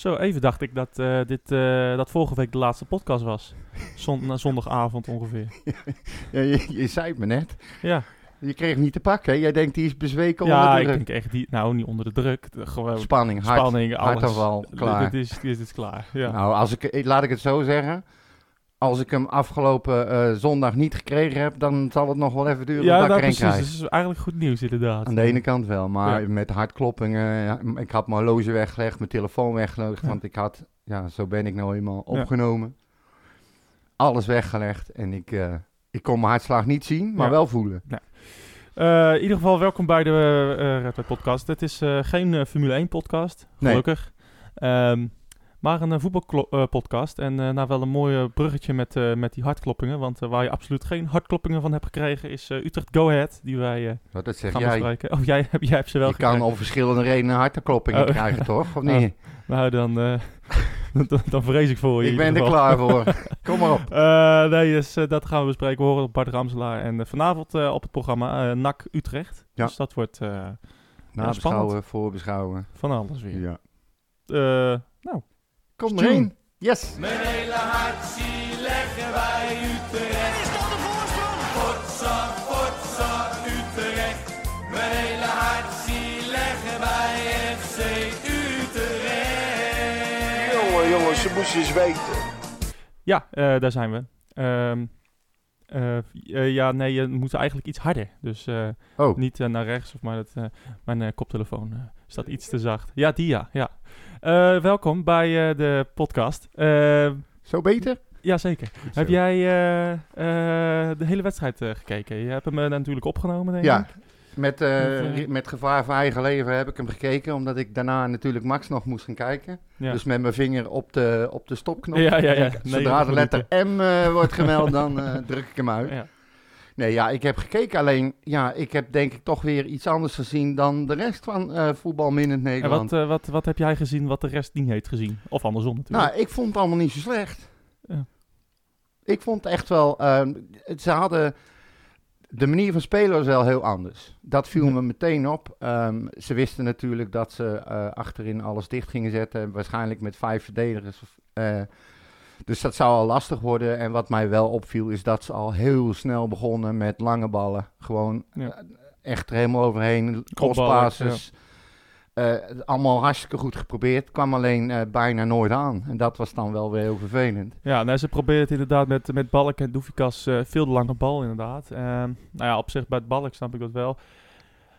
Zo, even dacht ik dat, eh, dit, eh, dat vorige week de laatste podcast was. Zon, zondagavond ongeveer. Ja, je, je zei het me net. Ja, Je kreeg hem niet te pakken. Jij denkt die is bezweken ja onder de ik druk. denk echt, die, nou niet onder de druk, de- gewoon Spanning, spanning, alles. hartaanval, klaar. Dit is, dit is klaar, ja. Nou, als ik, eh, laat ik het zo zeggen. Als ik hem afgelopen eh, zondag niet gekregen heb, dan zal het nog wel even duren ja, dat nou, ik er een precies. krijg. Dat is eigenlijk goed nieuws inderdaad. Aan de ene kant wel, maar Ja. met hartkloppingen. ja, ik had mijn horloge weggelegd, mijn telefoon weggelegd, Ja. want ik had, ja, zo ben ik nou eenmaal opgenomen. Alles weggelegd en ik, eh, ik kon mijn hartslag niet zien, maar Ja. wel voelen. Eh, in ieder geval welkom bij de Red Bull podcast. Het is geen Formule 1 podcast, Nee. gelukkig. Maar een voetbalpodcast. en eh nou wel een mooi bruggetje met, eh, met die hartkloppingen. Want eh, waar je absoluut geen hartkloppingen van hebt gekregen is eh, Utrecht Go Ahead. Die wij eh, Wat dat zeg gaan jij. bespreken. Oh, jij, hebt- jij hebt ze wel Je kan gekregen. om verschillende redenen hartkloppingen Oh. krijgen, toch? Of Oh. niet? Nou, dan, eh, dan, dan vrees ik voor je. ik ben er klaar voor. Kom maar op. Eh, nee, dus eh, dat gaan we bespreken. We horen op Bart Ramselaar. En eh, vanavond eh, op het programma eh NAC Utrecht. Ja. Dus dat wordt eh, Nabeschouwen, voorbeschouwen. van alles weer. Ja. Kom erin. Yes. Mijn hele hart zie leggen wij Utrecht. Is dat de voorsprong? Potsa, potsa, Utrecht. Mijn hele hart zie leggen wij FC Utrecht. Jongen, jongens, ze moesten eens weten. ja, eh, daar zijn we. Ehm, eh, eh, ja, nee, je moet eigenlijk iets harder. Dus eh, Oh, niet naar rechts, of maar dat, mijn koptelefoon staat iets te zacht. Ja, die ja. ja. Welkom bij de podcast. Zo beter? Jazeker. Heb jij de hele wedstrijd gekeken? Je hebt hem natuurlijk opgenomen, denk Ja, ik. Met, eh, eh, met gevaar voor eigen leven heb ik hem gekeken, omdat ik daarna natuurlijk Max nog moest gaan kijken. Ja. Dus met mijn vinger op de, op de stopknop. Ja, ja, ja. Zodra 90 de letter M eh, wordt gemeld, dan druk ik hem uit. Ja. Nee, ja, ik heb gekeken. Alleen, ja, ik heb denk ik toch weer iets anders gezien dan de rest van eh voetbal in En Nederland. wat, eh, wat, wat heb jij gezien wat de rest niet heeft gezien? Of andersom natuurlijk. Nou, ik vond het allemaal niet zo slecht. Ja. Ik vond echt wel... ehm, het- ze hadden... De manier van spelen was wel heel anders. Dat viel Ja. me meteen op. Ehm, ze wisten natuurlijk dat ze eh, achterin alles dicht gingen zetten. Waarschijnlijk met vijf verdedigers. eh, dus dat zou al lastig worden. En wat mij wel opviel is dat ze al heel snel begonnen met lange ballen. Gewoon Ja. eh, echt er helemaal overheen. Kopballen, Crosspasses. Eh, allemaal hartstikke goed geprobeerd. Kwam alleen eh, bijna nooit aan. En dat was dan wel weer heel vervelend. Ja, nou, ze proberen het inderdaad met, met Balk en Doefikas eh, veel de lange bal inderdaad. Ehm, nou ja, op zich bij het Balk snap ik dat wel.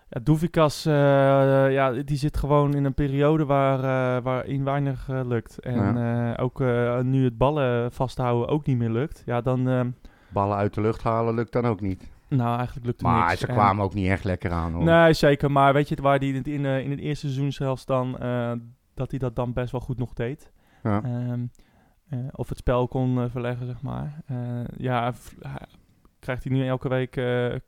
Ja, Doefikas, ja, die zit gewoon in een periode waar, waarin weinig lukt. En ook nu het ballen vasthouden ook niet meer lukt. Ja, dan... ehm, Ballen uit de lucht halen lukt dan ook niet. Nou, eigenlijk lukt het Maar niks. ze En- kwamen ook niet echt lekker aan hoor. Nee, zeker. Maar weet je, waar die in het, in, eh, in het eerste seizoen zelfs dan, eh, dat hij dat dan best wel goed nog deed. Ja. Ehm, eh, of het spel kon verleggen, zeg maar. Ja, hij- krijgt hij nu elke week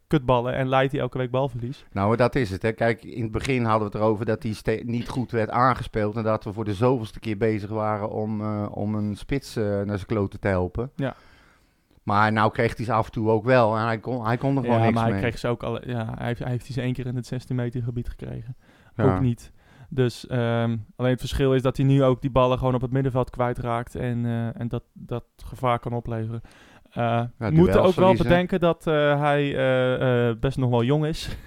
kutballen en leidt hij elke week balverlies. Nou, dat is het. Hè. Kijk, in het begin hadden we het erover dat hij niet goed werd aangespeeld. En dat we voor de zoveelste keer bezig waren om, om een spits naar zijn kloten te helpen. Ja. Maar nou kreeg hij ze af en toe ook wel. En hij kon, hij kon er gewoon Ja, niks maar hij kreeg ze ook al. Ja, hij heeft, hij heeft die ze één keer in het 16 meter gebied gekregen. Ja. Ook niet. Dus ehm, alleen het verschil is dat hij nu ook die ballen gewoon op het middenveld kwijtraakt en, eh, en dat, dat gevaar kan opleveren. We moeten ook wel bedenken dat eh, hij best nog wel jong is.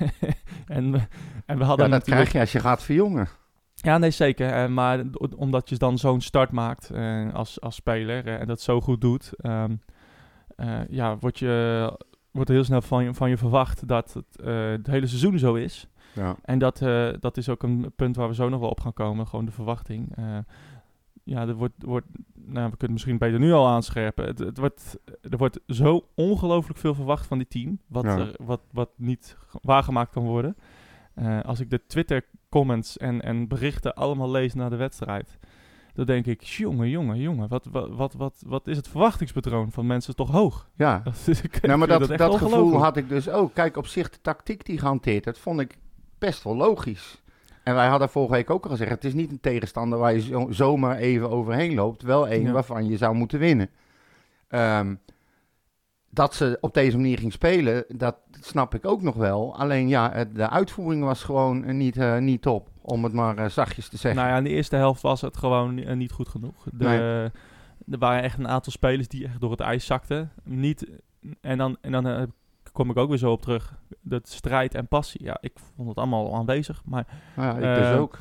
en, en we Ja, hadden dat natuurlijk... krijg je als je gaat verjongen. Ja, nee, zeker. Maar omdat je dan zo'n start maakt als, als speler en dat zo goed doet, ehm, eh, ja, word je, wordt heel snel van je, van je verwacht dat het, eh, het hele seizoen zo is. Ja. En dat, eh, dat is ook een punt waar we zo nog wel op gaan komen, gewoon de verwachting. Ja, er wordt, wordt nou, we kunnen misschien beter nu al aanscherpen. Het, het wordt, er wordt zo ongelooflijk veel verwacht van die team, wat, Ja. er, wat, wat niet ge- waargemaakt kan worden. Als ik de Twitter-comments en, en berichten allemaal lees na de wedstrijd, dan denk ik, jongen, jongen, jongen, wat, wat, wat, wat, wat is het verwachtingspatroon van mensen toch hoog? ja. Dat, Nou, maar dat, dat gevoel had ik dus ook. Kijk, op zich de tactiek die gehanteerd werd, vond ik best wel logisch. En wij hadden vorige week ook al gezegd, het is niet een tegenstander waar je zo, zomaar even overheen loopt. Wel één Ja. waarvan je zou moeten winnen. Ehm, dat ze op deze manier ging spelen, dat snap ik ook nog wel. Alleen ja, de uitvoering was gewoon eh, niet, eh, niet top, om het maar eh, zachtjes te zeggen. Nou ja, in de eerste helft was het gewoon niet goed genoeg. De, Nee. Er waren echt een aantal spelers die echt door het ijs zakten. Niet, en dan, en dan kom ik ook weer zo op terug. Dat strijd en passie. Ja, ik vond het allemaal aanwezig. Maar ja, ik dus ook.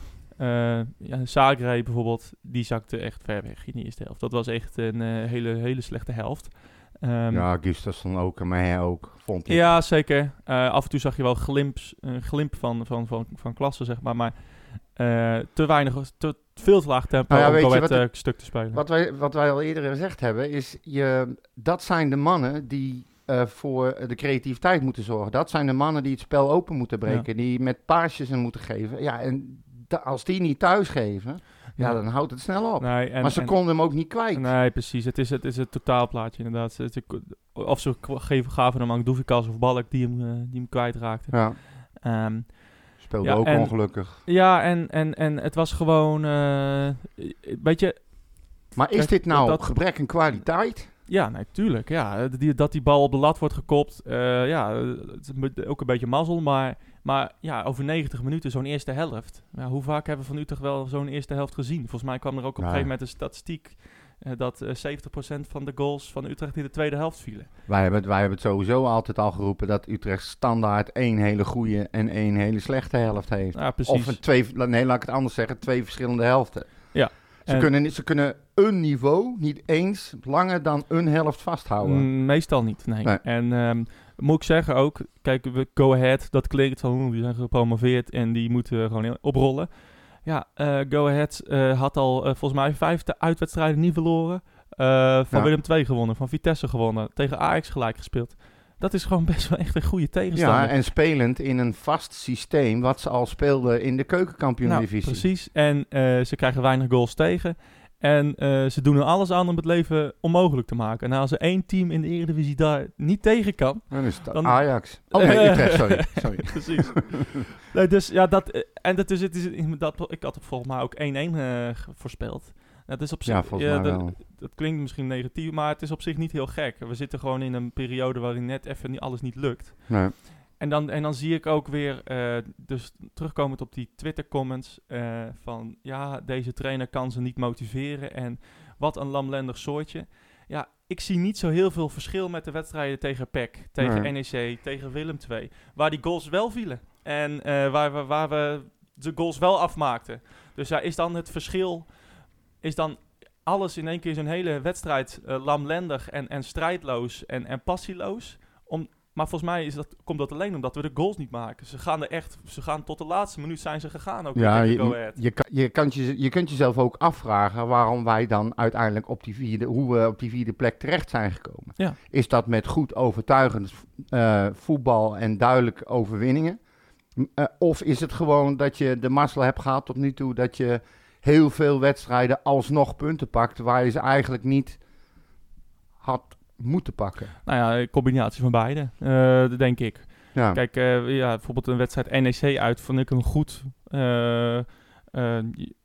ja, Zagreb bijvoorbeeld, die zakte echt ver weg in de eerste helft. Dat was echt een hele, hele slechte helft. Ehm, ja, Gustafsson ook en mij ook, vond ik. Ja, zeker. Eh, af en toe zag je wel glimps, een glimp van, van, van, van klasse, zeg maar. Maar eh, te weinig, te, veel te laag tempo Nou ja, om het- stuk te spelen. Wat wij, wat wij al eerder gezegd hebben, is je, dat zijn de mannen die eh, voor de creativiteit moeten zorgen. Dat zijn de mannen die het spel open moeten breken, die met paasjes en moeten geven. Ja, en als die niet thuis geven, ja, dan houdt het snel op. Nee, en, maar ze en- konden hem ook niet kwijt. Nee, precies. Het is het, is het totaalplaatje inderdaad. Of ze geven, gaven hem aan Doevikas of Balk die hem, eh, die hem kwijtraakte. Ja, Ehm, speelde Ja, ook en- ongelukkig. ja, en, en, en het was gewoon... eh weet je, Maar is dit nou dat- gebrek aan kwaliteit? Ja, natuurlijk. Ja. Die, dat die bal op de lat wordt gekopt, eh, ja, het is ook een beetje mazzel. Maar, maar ja, over 90 minuten zo'n eerste helft. Ja, hoe vaak hebben we van Utrecht wel zo'n eerste helft gezien? Volgens mij kwam er ook op een gegeven moment een statistiek... eh, dat eh 70% van de goals van Utrecht in de tweede helft vielen. Wij hebben, het, wij hebben het sowieso altijd al geroepen dat Utrecht standaard één hele goede en één hele slechte helft heeft. Ja, precies. Of een twee, nee, laat ik het anders zeggen, twee verschillende helften. Ja. Ze, En- kunnen, niet- ze kunnen een niveau niet eens langer dan een helft vasthouden. Mm, meestal niet, nee. Nee. En ehm, moet ik zeggen ook, kijk, we go ahead, dat klinkt van, die zijn gepromoveerd en die moeten gewoon oprollen. Ja, eh, go ahead eh, had al eh, volgens mij vijf te- uitwedstrijden niet verloren. Van Ja. Willem II gewonnen, van Vitesse gewonnen, tegen Ajax gelijk gespeeld. Dat is gewoon best wel echt een goede tegenstander. Ja, en spelend in een vast systeem wat ze al speelden in de keukenkampioen-divisie. Nou, precies. En ze krijgen weinig goals tegen. En eh, ze doen er alles aan om het leven onmogelijk te maken. En als er één team in de Eredivisie daar niet tegen kan, Dan is het Dan- Ajax. Oh nee, Utrecht, sorry. sorry. Precies. nee, dus ja, dat, eh, en dat is, het is dat, ik had volgens mij ook 1-1 eh, voorspeld. Dat is op zich, Ja, volgens mij dat, dat klinkt misschien negatief, maar het is op zich niet heel gek. We zitten gewoon in een periode waarin net even niet, alles niet lukt. Nee. En dan, en dan zie ik ook weer, eh, dus terugkomend op die Twitter-comments, eh, van ja, deze trainer kan ze niet motiveren en wat een lamlendig soortje. Ja, ik zie niet zo heel veel verschil met de wedstrijden tegen PEC, tegen Nee. NEC, tegen Willem II, waar die goals wel vielen. En eh, waar, we, waar we de goals wel afmaakten. Dus ja, is dan het verschil, is dan alles in één keer zo'n hele wedstrijd lamlendig en, en strijdloos en, en passieloos? Om, maar volgens mij is dat, komt dat alleen omdat we de goals niet maken. Ze gaan er echt, ze gaan tot de laatste minuut zijn ze gegaan ook Ja, je, je, kan- je, kunt je, je kunt jezelf ook afvragen waarom wij dan uiteindelijk op die vierde, hoe we op die vierde plek terecht zijn gekomen. Ja. Is dat met goed overtuigend eh, voetbal en duidelijke overwinningen? Eh, of is het gewoon dat je de mazzel hebt gehad tot nu toe dat je heel veel wedstrijden alsnog punten pakt waar je ze eigenlijk niet had moeten pakken? Nou ja, een combinatie van beide, eh, denk ik. Ja, Kijk, eh, ja, bijvoorbeeld een wedstrijd NEC uit vond ik een goed, eh,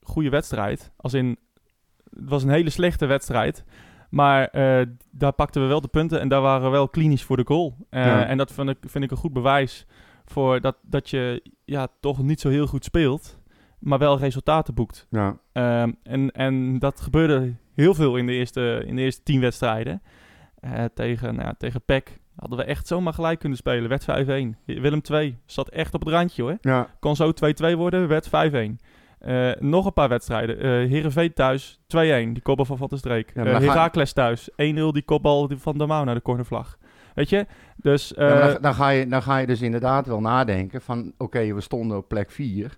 goede wedstrijd. Als in, het was een hele slechte wedstrijd. Maar daar pakten we wel de punten en daar waren we wel klinisch voor de goal. Ja. En dat vind ik, vind ik een goed bewijs voor dat, dat je ja, toch niet zo heel goed speelt, maar wel resultaten boekt. ja. Ehm, en, en dat gebeurde heel veel in de eerste, in de eerste tien wedstrijden. Eh, tegen, nou tegen PEC hadden we echt zomaar gelijk kunnen spelen. Werd 5-1. Willem 2 zat echt op het randje hoor. ja. Kon zo 2-2 worden, werd 5-1. Eh, nog een paar wedstrijden. Eh Heerenveen thuis, 2-1. Die kopbal van Van der Streek. Ja, ga- thuis, 1-0. Die kopbal van de Mouw naar de cornervlag. Weet je? Dus... Ja, maar dan, dan, ga je, dan ga je dus inderdaad wel nadenken van... oké, we stonden op plek 4...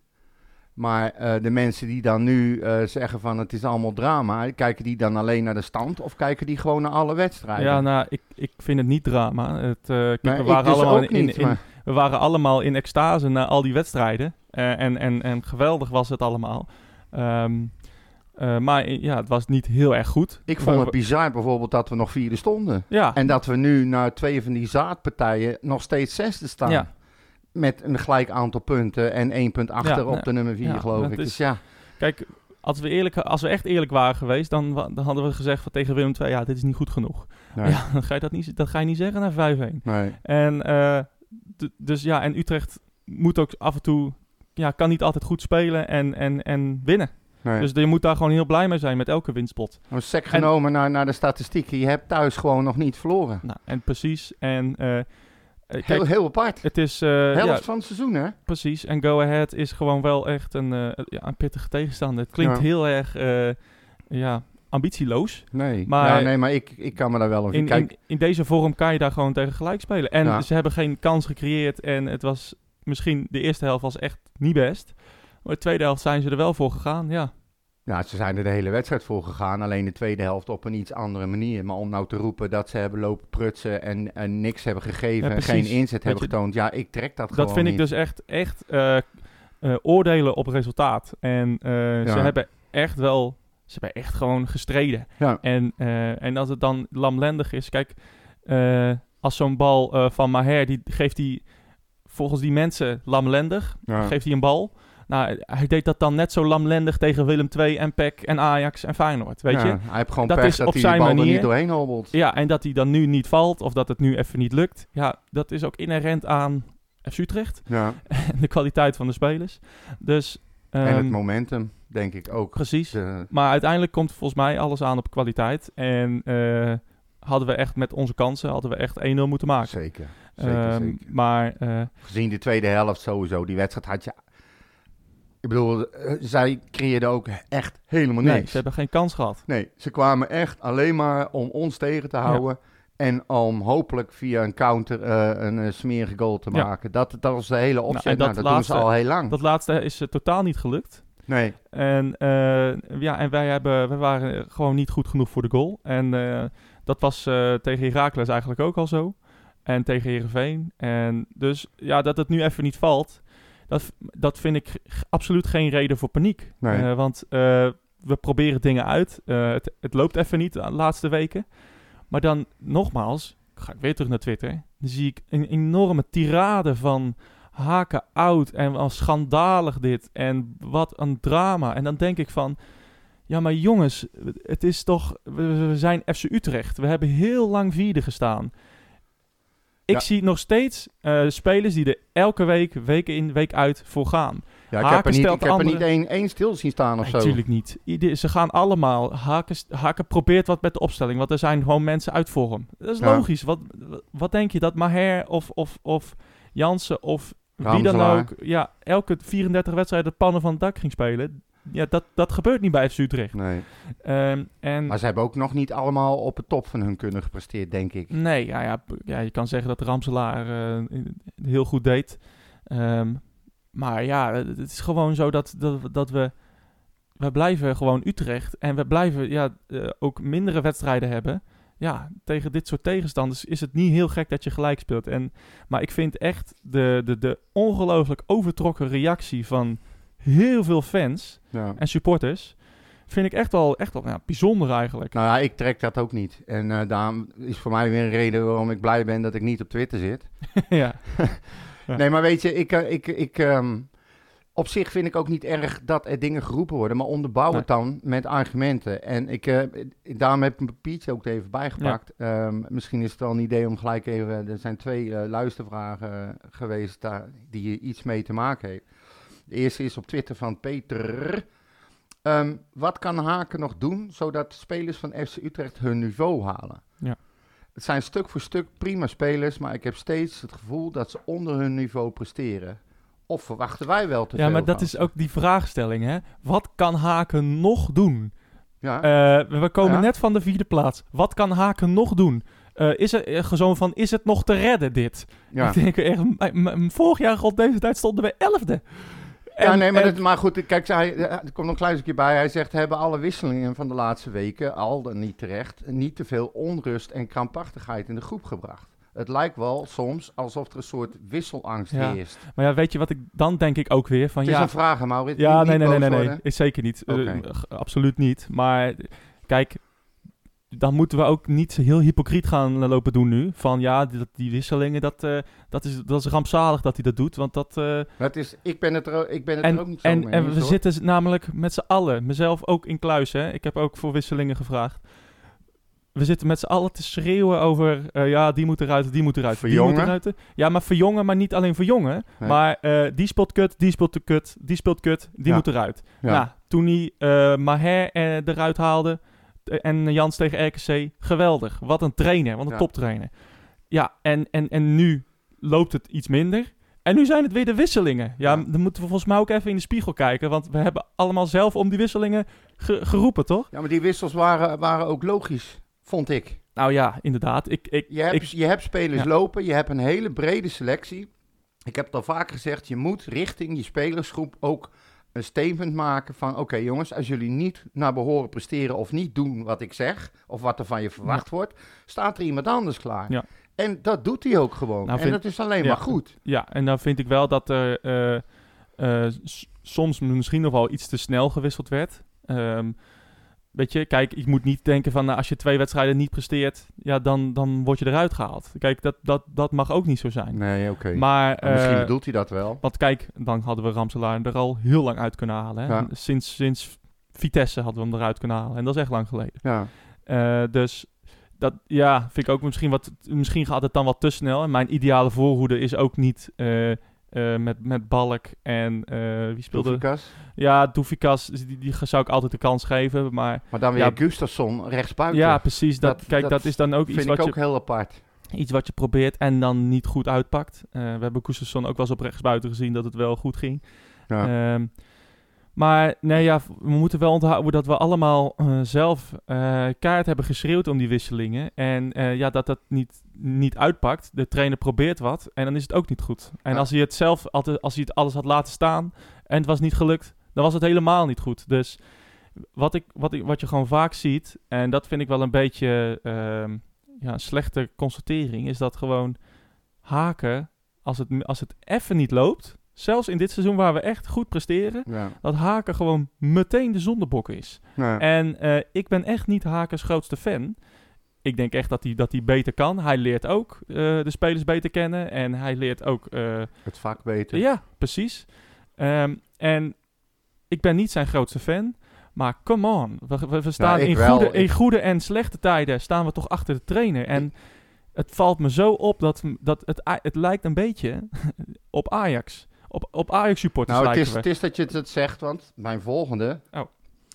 maar eh, de mensen die dan nu eh, zeggen van het is allemaal drama... kijken die dan alleen naar de stand... of kijken die gewoon naar alle wedstrijden? ja, nou, ik, ik vind het niet drama. Het, kijk, Nee, we, waren dus allemaal in, niet, in, maar- we waren allemaal in extase na al die wedstrijden. Eh, en, en, en geweldig was het allemaal. Ehm, eh, maar ja, het was niet heel erg goed. Ik vond het bizar bijvoorbeeld dat we nog vierde stonden... Ja, en dat we nu na twee van die zaadpartijen... nog steeds zesde staan... ja. Met een gelijk aantal punten... en één punt achter op de nummer vier, Ja, geloof dat ik. is- Dus ja, Kijk, als we, eerlijk, als we echt eerlijk waren geweest, dan, hadden we gezegd van tegen Willem II, ja, dit is niet goed genoeg. Nee. Ja, dan ga je dat niet, dat ga je niet zeggen na 5-1. Nee. En, eh, dus ja, en Utrecht moet ook af en toe, ja, kan niet altijd goed spelen en, en, en winnen. nee. Dus je moet daar gewoon heel blij mee zijn met elke winstpot. Een sec genomen naar, naar de statistieken. Je hebt thuis gewoon nog niet verloren. Nou, en precies. En eh, kijk, Heel, heel apart. het is, eh, Helft ja, van het seizoen, hè? precies. En Go Ahead is gewoon wel echt een, eh, ja, een pittige tegenstander. Het klinkt Ja. heel erg, eh, ja, ambitieloos. Nee. Maar- ja, nee, maar ik, ik kan me daar wel over... In, Kijk, in, in deze vorm kan je daar gewoon tegen gelijk spelen. En Ja. ze hebben geen kans gecreëerd. En het was misschien de eerste helft was echt niet best. Maar de tweede helft zijn ze er wel voor gegaan. Ja, ja, ze zijn er de hele wedstrijd voor gegaan. Alleen de tweede helft op een iets andere manier. Maar om nou te roepen dat ze hebben lopen prutsen en, en niks hebben gegeven... Ja, en geen inzet hebben je, getoond. Ja, ik trek dat, gewoon dat vind ik dus echt, echt eh, eh, oordelen op resultaat. En eh, ze hebben echt wel, ze hebben echt gewoon gestreden. Ja. En, en als het dan lamlendig is, kijk, als zo'n bal van Maher, die geeft hij volgens die mensen lamlendig, geeft hij een bal. Nou, hij deed dat dan net zo lamlendig tegen Willem II en PEC en Ajax en Feyenoord, weet Ja, je? Hij heeft gewoon Dat pech is dat op hij zijn bal er manier. niet doorheen hobbelt. Ja, en dat hij dan nu niet valt of dat het nu even niet lukt. Ja, dat is ook inherent aan FC Utrecht Ja. en de kwaliteit van de spelers. Dus, en het ehm, momentum, denk ik ook. precies. De- Maar uiteindelijk komt volgens mij alles aan op kwaliteit. En eh, hadden we echt met onze kansen hadden we echt 1-0 moeten maken. zeker, zeker, Ehm, zeker. Maar eh, Gezien de tweede helft sowieso, die wedstrijd had je... Ik bedoel, eh, zij creëerden ook echt helemaal nee, niks. ze hebben geen kans gehad. Nee, ze kwamen echt alleen maar om ons tegen te houden. En om hopelijk via een counter eh, een eh, smerige goal te Ja. maken. Dat, dat was de hele opzet. en Nou, dat dat, doen ze laatste- al heel lang. Dat laatste is totaal niet gelukt. nee, En, ja, en wij, hebben, wij waren gewoon niet goed genoeg voor de goal. En dat was tegen Heracles eigenlijk ook al zo. En tegen Heerenveen. En dus ja, dat het nu even niet valt, dat, dat vind ik absoluut geen reden voor paniek. Nee. Eh, want eh, we proberen dingen uit. Eh, het, het loopt even niet de laatste weken. Maar dan nogmaals, ga ik weer terug naar Twitter. Dan zie ik een enorme tirade van haken oud en wat schandalig dit en wat een drama. En dan denk ik van, ja maar jongens, het is toch, we, we zijn FC Utrecht. We hebben heel lang vierde gestaan. Ik Ja. zie nog steeds eh, spelers die er elke week, week in, week uit voor gaan. ja, ik Haken heb er niet, ik heb er niet één, één stil zien staan of zo. Natuurlijk niet. Ieder- ze gaan allemaal. Haken, Haken probeert wat met de opstelling. Want er zijn gewoon mensen uit vorm. Dat is Ja. logisch. Wat, wat denk je? Dat Maher of, of, of Jansen of wie dan ook... Ja, elke 34 wedstrijden de pannen van het dak ging spelen. Ja, dat, dat gebeurt niet bij FC Utrecht. Nee. Ehm, en Maar ze hebben ook nog niet allemaal op het top van hun kunnen gepresteerd, denk ik. nee, ja, ja, ja, je kan zeggen dat Ramselaar eh, heel goed deed. Ehm, maar ja, het het is gewoon zo dat, dat, dat we... We blijven gewoon Utrecht. En we blijven ja, eh, ook mindere wedstrijden hebben. Ja, tegen dit soort tegenstanders is het niet heel gek dat je gelijk speelt. En, maar ik vind echt de, de, de ongelooflijk overtrokken reactie van heel veel fans Ja. en supporters... vind ik echt wel, echt wel ja, bijzonder eigenlijk. Nou ja, ik trek dat ook niet. En eh daarom is voor mij weer een reden waarom ik blij ben dat ik niet op Twitter zit. ja. Nee, maar weet je, ik, eh, ik, ik, ehm, op zich vind ik ook niet erg dat er dingen geroepen worden, maar onderbouw het dan met argumenten. En ik, eh, daarom heb ik een papiertje ook even bijgepakt. Ehm, misschien is het wel een idee om gelijk even, er zijn twee luistervragen geweest daar, die hier iets mee te maken heeft. De eerste is op Twitter van Peter. Ehm, wat kan Haken nog doen zodat spelers van FC Utrecht hun niveau halen? Ja. Het zijn stuk voor stuk prima spelers, maar ik heb steeds het gevoel dat ze onder hun niveau presteren. Of verwachten wij wel te Ja, veel maar dat van is ook die vraagstelling, hè? Wat kan Haken nog doen? Ja, Eh, we komen Ja. net van de vierde plaats. Wat kan Haken nog doen? Eh, is er eh, zo van, is het nog te redden, dit? ja. Ik denk echt, vorig jaar rond deze tijd stonden we elfde. Ja, En- nee, maar, en- dat, maar goed, kijk, hij, er komt nog een klein stukje bij. Hij zegt, hebben alle wisselingen van de laatste weken, al dan niet terecht, niet te veel onrust en krampachtigheid in de groep gebracht. Het lijkt wel soms alsof er een soort wisselangst Ja. heerst. Maar ja, weet je wat ik dan denk ik ook weer van, Het is ja... een vraag, Maurits. Ja, Niet- nee, niet nee, nee, nee, is zeker niet. Eh, absoluut niet. Maar kijk, dan moeten we ook niet heel hypocriet gaan lopen doen nu. Van ja, die, die wisselingen, dat, eh, dat, is, dat is rampzalig dat hij dat doet. Want dat... Het is, ik ben het er, ook- ik ben het er ook niet zo en, mee en we hoor. zitten namelijk met z'n allen, mezelf ook in kluis, hè. Ik heb ook voor wisselingen gevraagd. We zitten met z'n allen te schreeuwen over, eh, ja, die moet eruit, die moet eruit, die moet eruit. Ja, maar verjongen, maar niet alleen verjongen. Nee. Maar die speelt kut, die speelt te kut, die speelt kut, die Ja. moet eruit. Ja. Nou, toen hij Maher eruit haalde en Jans tegen RKC, geweldig. Wat een trainer, wat een Ja. toptrainer. Ja, en, en, en nu loopt het iets minder. En nu zijn het weer de wisselingen. Ja, Ja. dan moeten we volgens mij ook even in de spiegel kijken. Want we hebben allemaal zelf om die wisselingen ge- geroepen, toch? Ja, maar die wissels waren, waren ook logisch, vond ik. Nou ja, inderdaad. Ik, ik, Je hebt, ik, je hebt spelers Ja. lopen, je hebt een hele brede selectie. Ik heb het al vaak gezegd, je moet richting je spelersgroep ook een statement maken van... oké jongens, als jullie niet naar behoren presteren of niet doen wat ik zeg... of wat er van je verwacht wordt, staat er iemand anders klaar. Ja. En dat doet hij ook gewoon. Nou, en dat is alleen ja. maar goed. ja, en dan vind ik wel dat er eh, eh, soms misschien nog wel iets te snel gewisseld werd. Ehm, weet je, kijk, ik moet niet denken van nou, als je twee wedstrijden niet presteert, ja, dan, dan word je eruit gehaald. Kijk, dat, dat, dat mag ook niet zo zijn. Nee, oké. Maar, Maar misschien eh, bedoelt hij dat wel. Want kijk, dan hadden we Ramselaar er al heel lang uit kunnen halen. Hè? Ja. Sinds, sinds Vitesse hadden we hem eruit kunnen halen. En dat is echt lang geleden. Ja. Eh, dus dat ja, vind ik ook misschien wat. Misschien gaat het dan wat te snel. En mijn ideale voorhoede is ook niet eh, eh, met, met Balk en eh, wie speelde. Doefikas. Ja, Doefikas, die, die zou ik altijd de kans geven. Maar Maar dan weer Ja. Gustafsson rechtsbuiten. ja, precies. Dat, Dat- kijk, dat dat, is dan ook vind iets ik wat, ook je, heel apart. iets wat je probeert en dan niet goed uitpakt. Eh, we hebben Gustafsson ook wel eens op rechtsbuiten gezien dat het wel goed ging. Ja. Ehm, maar nee, ja, we moeten wel onthouden dat we allemaal eh, zelf eh kaart hebben geschreeuwd om die wisselingen. En eh, ja, dat dat niet, niet uitpakt. De trainer probeert wat en dan is het ook niet goed. En Ja. als hij het zelf altijd, als hij het alles had laten staan en het was niet gelukt, dan was het helemaal niet goed. Dus wat, ik, wat, ik, wat je gewoon vaak ziet, en dat vind ik wel een beetje ehm, ja, een slechte constatering, is dat gewoon haken, als het, als het even niet loopt, zelfs in dit seizoen waar we echt goed presteren, ja. dat Haken gewoon meteen de zondebok is. Ja. En eh, ik ben echt niet Hakens grootste fan. Ik denk echt dat hij, dat hij beter kan. Hij leert ook eh, de spelers beter kennen. En hij leert ook... eh, Het vak beter. ja, precies. Ehm, en ik ben niet zijn grootste fan. Maar come on. We, we, we staan ik in, wel. goede, in goede en slechte tijden staan we toch achter de trainer. En het valt me zo op dat, dat het, het lijkt een beetje op Ajax. Op, op Ajax supporters Nou, het lijken is, we. het is dat je het zegt, want mijn volgende Oh.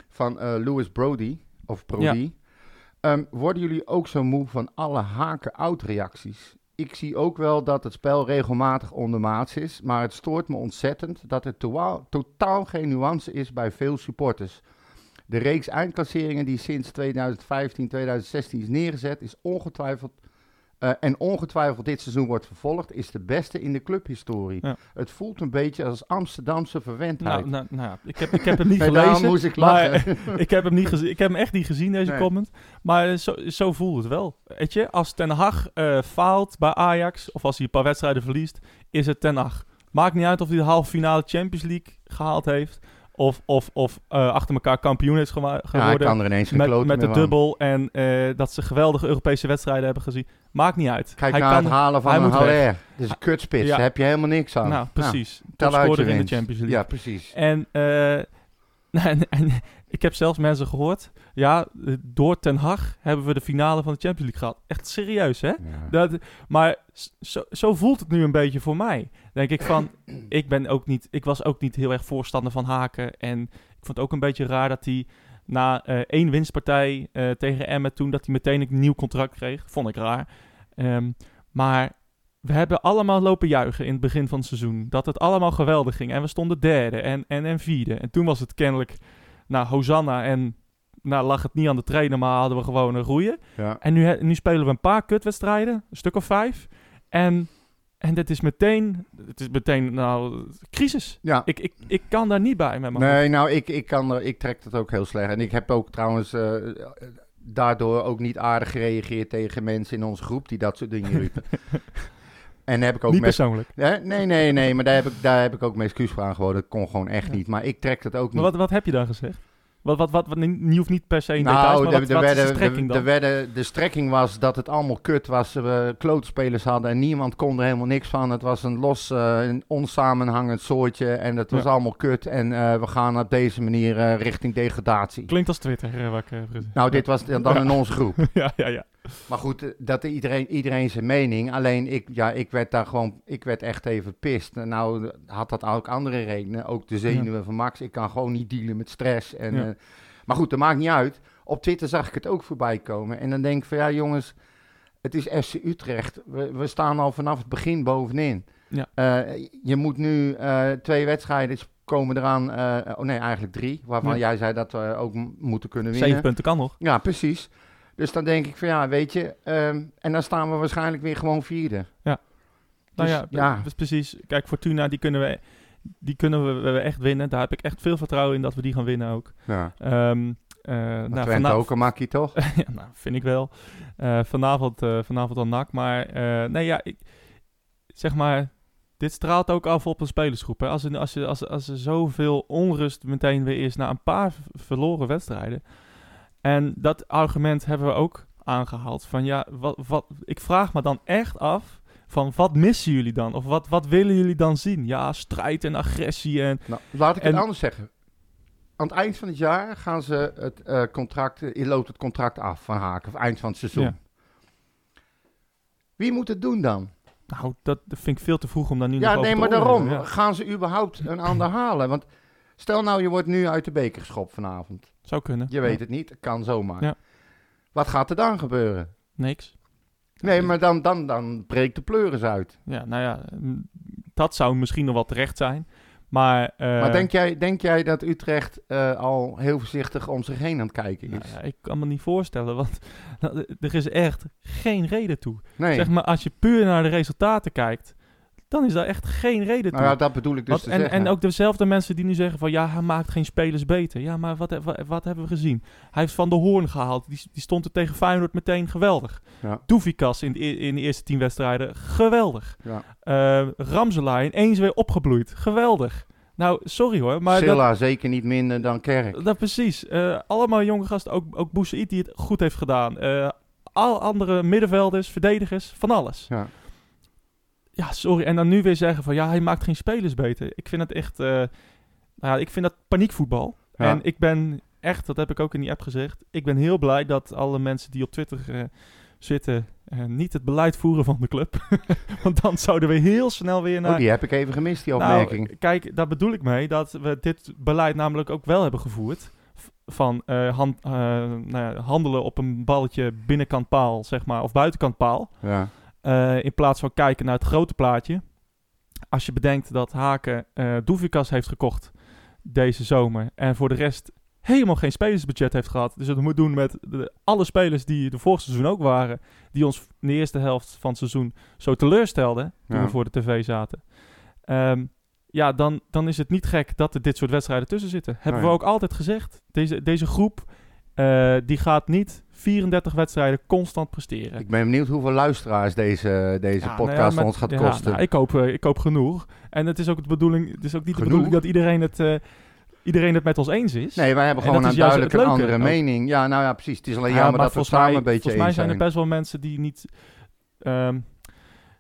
van eh Louis Brody, of Brody, ehm, worden jullie ook zo moe van alle haken-out reacties? Ik zie ook wel dat het spel regelmatig ondermaats is, maar het stoort me ontzettend dat er totaal, totaal geen nuance is bij veel supporters. De reeks eindklasseringen die sinds 2015, 2016 is neergezet, is ongetwijfeld eh, en ongetwijfeld dit seizoen wordt vervolgd, is de beste in de clubhistorie. Ja. Het voelt een beetje als Amsterdamse verwendheid. Nou, nou, nou ik heb, ik heb hem niet gelezen. moest ik maar ik, heb hem niet gezien, ik heb hem echt niet gezien, deze Nee. comment. Maar zo, zo voelt het wel. Weet je, als Ten Hag eh, faalt bij Ajax, of als hij een paar wedstrijden verliest, is het Ten Hag. Maakt niet uit of hij de halve finale Champions League gehaald heeft, of, of, of eh, achter elkaar kampioen is gewa- Ja, hij geworden. kan er ineens geen met met de dubbel en eh, dat ze geweldige Europese wedstrijden hebben gezien. Maakt niet uit. Kijk hij naar kan, het halen van een. Haller. Dat is een kutspits, Ja. daar heb je helemaal niks aan. Nou, precies. tel uit je Topscorer in de. Champions League. Ja, precies. En, eh, en, en ik heb zelfs mensen gehoord. Ja, door Ten Hag hebben we de finale van de Champions League gehad. Echt serieus, hè? Ja. Dat, maar zo voelt het nu een beetje voor mij. Denk ik van, ik ben ook niet, ik was ook niet heel erg voorstander van Haken. En ik vond het ook een beetje raar dat hij na eh, één winstpartij eh, tegen Emmen toen, dat hij meteen een nieuw contract kreeg. Vond ik raar. Ehm, maar we hebben allemaal lopen juichen in het begin van het seizoen. Dat het allemaal geweldig ging. En we stonden derde en, en, en vierde. En toen was het kennelijk, nou, Hosanna en... Nou, lag het niet aan de trainer, maar hadden we gewoon een roeien. Ja. En nu, nu spelen we een paar kutwedstrijden, een stuk of vijf. En, en dit is meteen, het is meteen, nou, crisis. Ja. Ik, ik, ik kan daar niet bij met mijn hoofd. Nee, nou, ik, ik, kan er, ik trek dat ook heel slecht. En ik heb ook trouwens eh, daardoor ook niet aardig gereageerd tegen mensen in onze groep die dat soort dingen riepen. en heb ik ook niet persoonlijk. Nee, nee, nee, maar daar heb ik, daar heb ik ook mijn excuus voor aangeboden. Dat kon gewoon echt Ja. niet. Maar ik trek dat ook Maar niet. wat, wat heb je dan gezegd? Wat, wat, wat, wat, je hoeft niet per se in Nou, details, maar de, wat, de, wat strekking de, dan? de, werden, de strekking was dat het allemaal kut was. We klootspelers hadden en niemand kon er helemaal niks van. Het was een los, eh, een onsamenhangend soortje en het was Ja. allemaal kut. En eh, we gaan op deze manier eh, richting degradatie. Klinkt als Twitter, eh, wat ik. Nou, dit was dan dan in onze groep. ja, ja, ja. Maar goed, eh, dat iedereen, iedereen zijn mening. Alleen ik, ja, ik werd daar gewoon, ik werd echt even pist. Nou eh, had dat ook andere redenen. Ook de zenuwen van Max. Ik kan gewoon niet dealen met stress. En, Ja. eh, maar goed, dat maakt niet uit. Op Twitter zag ik het ook voorbij komen. En dan denk ik van ja jongens, het is FC Utrecht. We, we staan al vanaf het begin bovenin. Ja. Je moet nu twee wedstrijden komen eraan. oh nee, eigenlijk drie. Waarvan jij zei dat we ook moeten kunnen winnen. Zeven punten kan nog. Ja, precies. Dus dan denk ik van ja, weet je, ehm, en dan staan we waarschijnlijk weer gewoon vierde. Nou Dus, ja, ja. dus precies. Kijk, Fortuna, die kunnen we, die kunnen we, we echt winnen. Daar heb ik echt veel vertrouwen in dat we die gaan winnen ook. Ja. Nou, Twente vana- ook een makkie, toch? ja, nou, vind ik wel. Eh, vanavond, eh, vanavond dan nak. Maar nee, ja, ik, zeg maar, dit straalt ook af op een spelersgroep. Hè. Als, er, als, je, als, als er zoveel onrust meteen weer is na een paar verloren wedstrijden. En dat argument hebben we ook aangehaald. Van ja, wat, wat, ik vraag me dan echt af. Van wat missen jullie dan? Of wat, wat willen jullie dan zien? Ja, strijd en agressie en... Nou, laat ik het anders zeggen. Aan het eind van het jaar gaan ze het eh, contract, eh, loopt het contract af van Haken, of eind van het seizoen. Ja. Wie moet het doen dan? Nou, dat, vind ik veel te vroeg om daar nu nog Ja, over nee, te maar oordelen, daarom. ja. Gaan ze überhaupt een ander halen? Want stel nou, je wordt nu uit de beker geschopt vanavond. Zou kunnen. Je weet het niet, het kan zomaar. Ja. Wat gaat er dan gebeuren? Niks. Nee, maar dan, dan, dan breekt de pleuris uit. Ja, nou ja, dat zou misschien nog wel terecht zijn. Maar, eh, maar denk jij, denk jij dat Utrecht eh, al heel voorzichtig om zich heen aan het kijken is? nou ja, ik kan me niet voorstellen, want nou, er is echt geen reden toe. nee. Zeg maar, als je puur naar de resultaten kijkt, dan is daar echt geen reden toe. nou ja, dat bedoel ik dus te en, zeggen. en ook dezelfde mensen die nu zeggen van ja, hij maakt geen spelers beter. Ja, maar wat, wat, wat hebben we gezien? Hij heeft Van de Hoorn gehaald. Die, die stond er tegen Feyenoord meteen geweldig. Ja. Doefikas in de, e- in de eerste tien wedstrijden, geweldig. Ja. Eh Ramselaar ineens weer opgebloeid, geweldig. Nou, sorry hoor, maar dat, Silla zeker niet minder dan Kerk. dat precies. Eh, allemaal jonge gasten, ook, ook Boussaïd die het goed heeft gedaan. Eh, al andere middenvelders, verdedigers, van alles. Ja. Ja, sorry. En dan nu weer zeggen van ja, hij maakt geen spelers beter. Ik vind het echt, eh, nou ja, ik vind dat paniekvoetbal. Ja. En ik ben echt, dat heb ik ook in die app gezegd, ik ben heel blij dat alle mensen die op Twitter eh, zitten eh, niet het beleid voeren van de club. Want dan zouden we heel snel weer naar... Oh, die heb ik even gemist, die Nou, opmerking. kijk, daar bedoel ik mee dat we dit beleid namelijk ook wel hebben gevoerd. Van han- eh, nou ja, handelen op een balletje binnenkant paal, zeg maar, of buitenkant paal. ja. Eh, in plaats van kijken naar het grote plaatje. Als je bedenkt dat Haken eh Doevikas heeft gekocht deze zomer. En voor de rest helemaal geen spelersbudget heeft gehad. Dus het moet doen met de, alle spelers die de vorig seizoen ook waren. Die ons in de eerste helft van het seizoen zo teleurstelden. Toen Ja. we voor de tv zaten. Ehm, ja, dan, dan is het niet gek dat er dit soort wedstrijden tussen zitten. Hebben Nee. we ook altijd gezegd. Deze, deze groep eh, die gaat niet 34 wedstrijden constant presteren. Ik ben benieuwd hoeveel luisteraars deze, deze Ja, nou ja, podcast ons gaat ja, kosten. nou, ik, koop, eh, ik koop genoeg. En het is ook de bedoeling, het is ook niet Genoeg? de bedoeling dat iedereen het, eh, iedereen het met ons eens is. nee, wij hebben En gewoon een duidelijk een andere ook. mening. Ja, nou ja, precies. Het is alleen Ja, jammer maar dat we samen mij, een beetje Volgens mij eens zijn er best wel mensen die niet... ehm,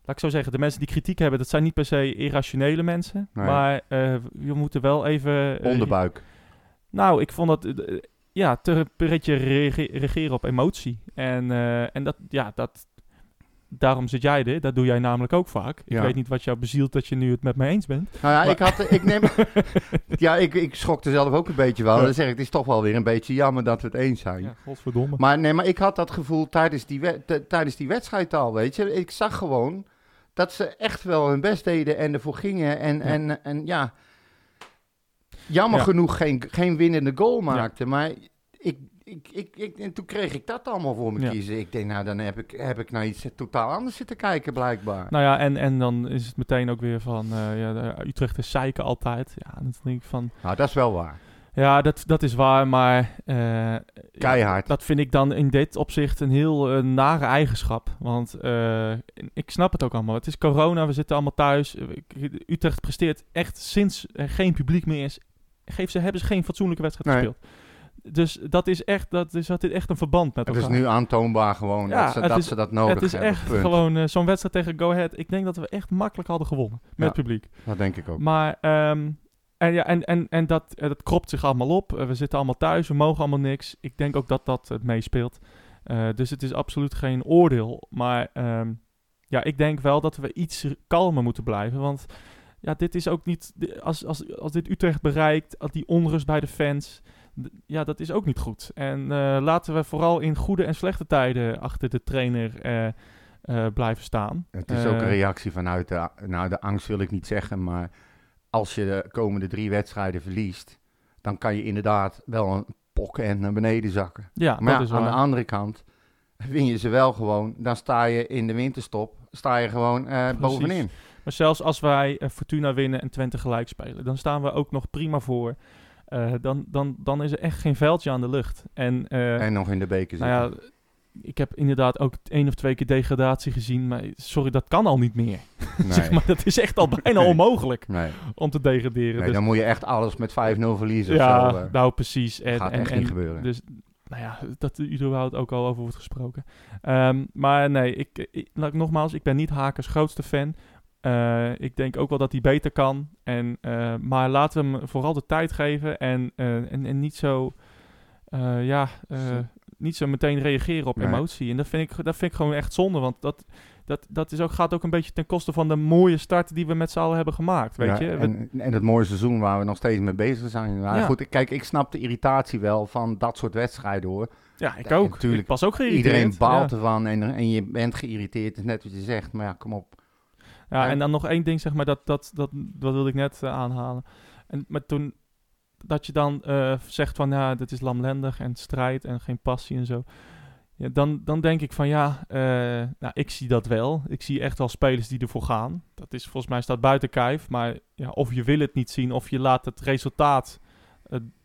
laat ik zo zeggen, de mensen die kritiek hebben, dat zijn niet per se irrationele mensen. Nee. Maar eh, we moeten wel even... Onderbuik. Nou, ik vond dat... ja, te rege- regeren op emotie. En, eh, en dat, ja, dat... Daarom zit jij er. Dat doe jij namelijk ook vaak. Ik Ja. weet niet wat jou bezielt dat je nu het met me eens bent. Nou ja, Maar- ik, had, ik neem... ja, ik, ik schrokte zelf ook een beetje wel. Ja. Dan zeg ik, het is toch wel weer een beetje jammer dat we het eens zijn. Ja, godverdomme. Maar nee, maar ik had dat gevoel tijdens die, tijdens die wedstrijd al, weet je. Ik zag gewoon dat ze echt wel hun best deden en ervoor gingen. En ja, en, en, ja jammer Ja. genoeg geen, geen winnende goal maakte. Maar ik, ik, ik, ik, en toen kreeg ik dat allemaal voor me Ja. kiezen. Ik denk, nou, dan heb ik, heb ik naar iets totaal anders zitten kijken, blijkbaar. Nou ja, en, en dan is het meteen ook weer van... eh, ja, de Utrecht is zeiken altijd. Ja, dan denk ik van... Nou, dat is wel waar. Ja, dat, dat is waar, maar... eh, Keihard. Dat vind ik dan in dit opzicht een heel eh, nare eigenschap. Want eh, ik snap het ook allemaal. Het is corona, we zitten allemaal thuis. Utrecht presteert echt sinds er geen publiek meer is. Geef ze, hebben ze geen fatsoenlijke wedstrijd Nee. gespeeld. Dus dat is echt, dat is, dat is echt een verband met Het elkaar. is nu aantoonbaar gewoon Ja, dat, ze, het dat is- ze dat nodig het is hebben. echt punt. gewoon eh, zo'n wedstrijd tegen Go Ahead. Ik denk dat we echt makkelijk hadden gewonnen met Ja. het publiek. Dat denk ik ook. Maar ehm, en, ja, en, en, en dat, eh, dat kropt zich allemaal op. Eh, we zitten allemaal thuis, we mogen allemaal niks. Ik denk ook dat dat het meespeelt. Dus het is absoluut geen oordeel. Maar ehm, ja, ik denk wel dat we iets kalmer moeten blijven. Want ja, dit is ook niet. Als, als, als dit Utrecht bereikt, die onrust bij de fans. Ja, dat is ook niet goed. En eh, laten we vooral in goede en slechte tijden achter de trainer eh, eh, blijven staan. Het is ook een reactie vanuit de, nou de angst wil ik niet zeggen, maar als je de komende drie wedstrijden verliest, dan kan je inderdaad wel een pokken en naar beneden zakken. Ja, maar dat ja, is aan waar. de andere kant win je ze wel gewoon, dan sta je in de winterstop, sta je gewoon bovenin. Maar zelfs als wij eh, Fortuna winnen en Twente gelijk spelen, dan staan we ook nog prima voor. Eh, dan, dan, dan is er echt geen veldje aan de lucht. En, eh, En nog in de beker zitten. nou ja, ik heb inderdaad ook één of twee keer degradatie gezien. Maar sorry, dat kan al niet meer. nee. Zeg maar, dat is echt al bijna Nee. onmogelijk nee. om te degraderen. nee, dus, dan moet je echt alles met 5-0 verliezen ja, of zo. nou precies. En, gaat en, echt en, niet gebeuren. Dus, nou ja, dat er überhaupt ook al over wordt gesproken. Ehm, maar nee, ik, ik nogmaals, ik ben niet Hakers grootste fan. Eh, ik denk ook wel dat hij beter kan. En, eh, maar laten we hem vooral de tijd geven en, eh, en, en niet zo, ja, niet zo meteen reageren op Nee. emotie. En dat vind, ik, dat vind ik gewoon echt zonde, want dat, dat, dat is ook, gaat ook een beetje ten koste van de mooie start die we met z'n allen hebben gemaakt, weet Ja, je. En, en het mooie seizoen waar we nog steeds mee bezig zijn. Maar Ja. goed, ik- kijk, ik snap de irritatie wel van dat soort wedstrijden hoor. ja, ik ook. natuurlijk. Ik was ook geïrriteerd. Iedereen baalt ja. ervan en, en je bent geïrriteerd, is net wat je zegt. Maar ja, kom op. Ja, en dan nog één ding, zeg maar, dat, dat, dat, dat wilde ik net eh, aanhalen. En, maar toen, dat je dan eh, zegt van, ja, dit is lamlendig en strijd en geen passie en zo. Ja, dan, dan denk ik van, ja, eh, nou, ik zie dat wel. Ik zie echt wel spelers die ervoor gaan. Dat is volgens mij staat buiten kijf. Maar ja, of je wil het niet zien, of je laat het resultaat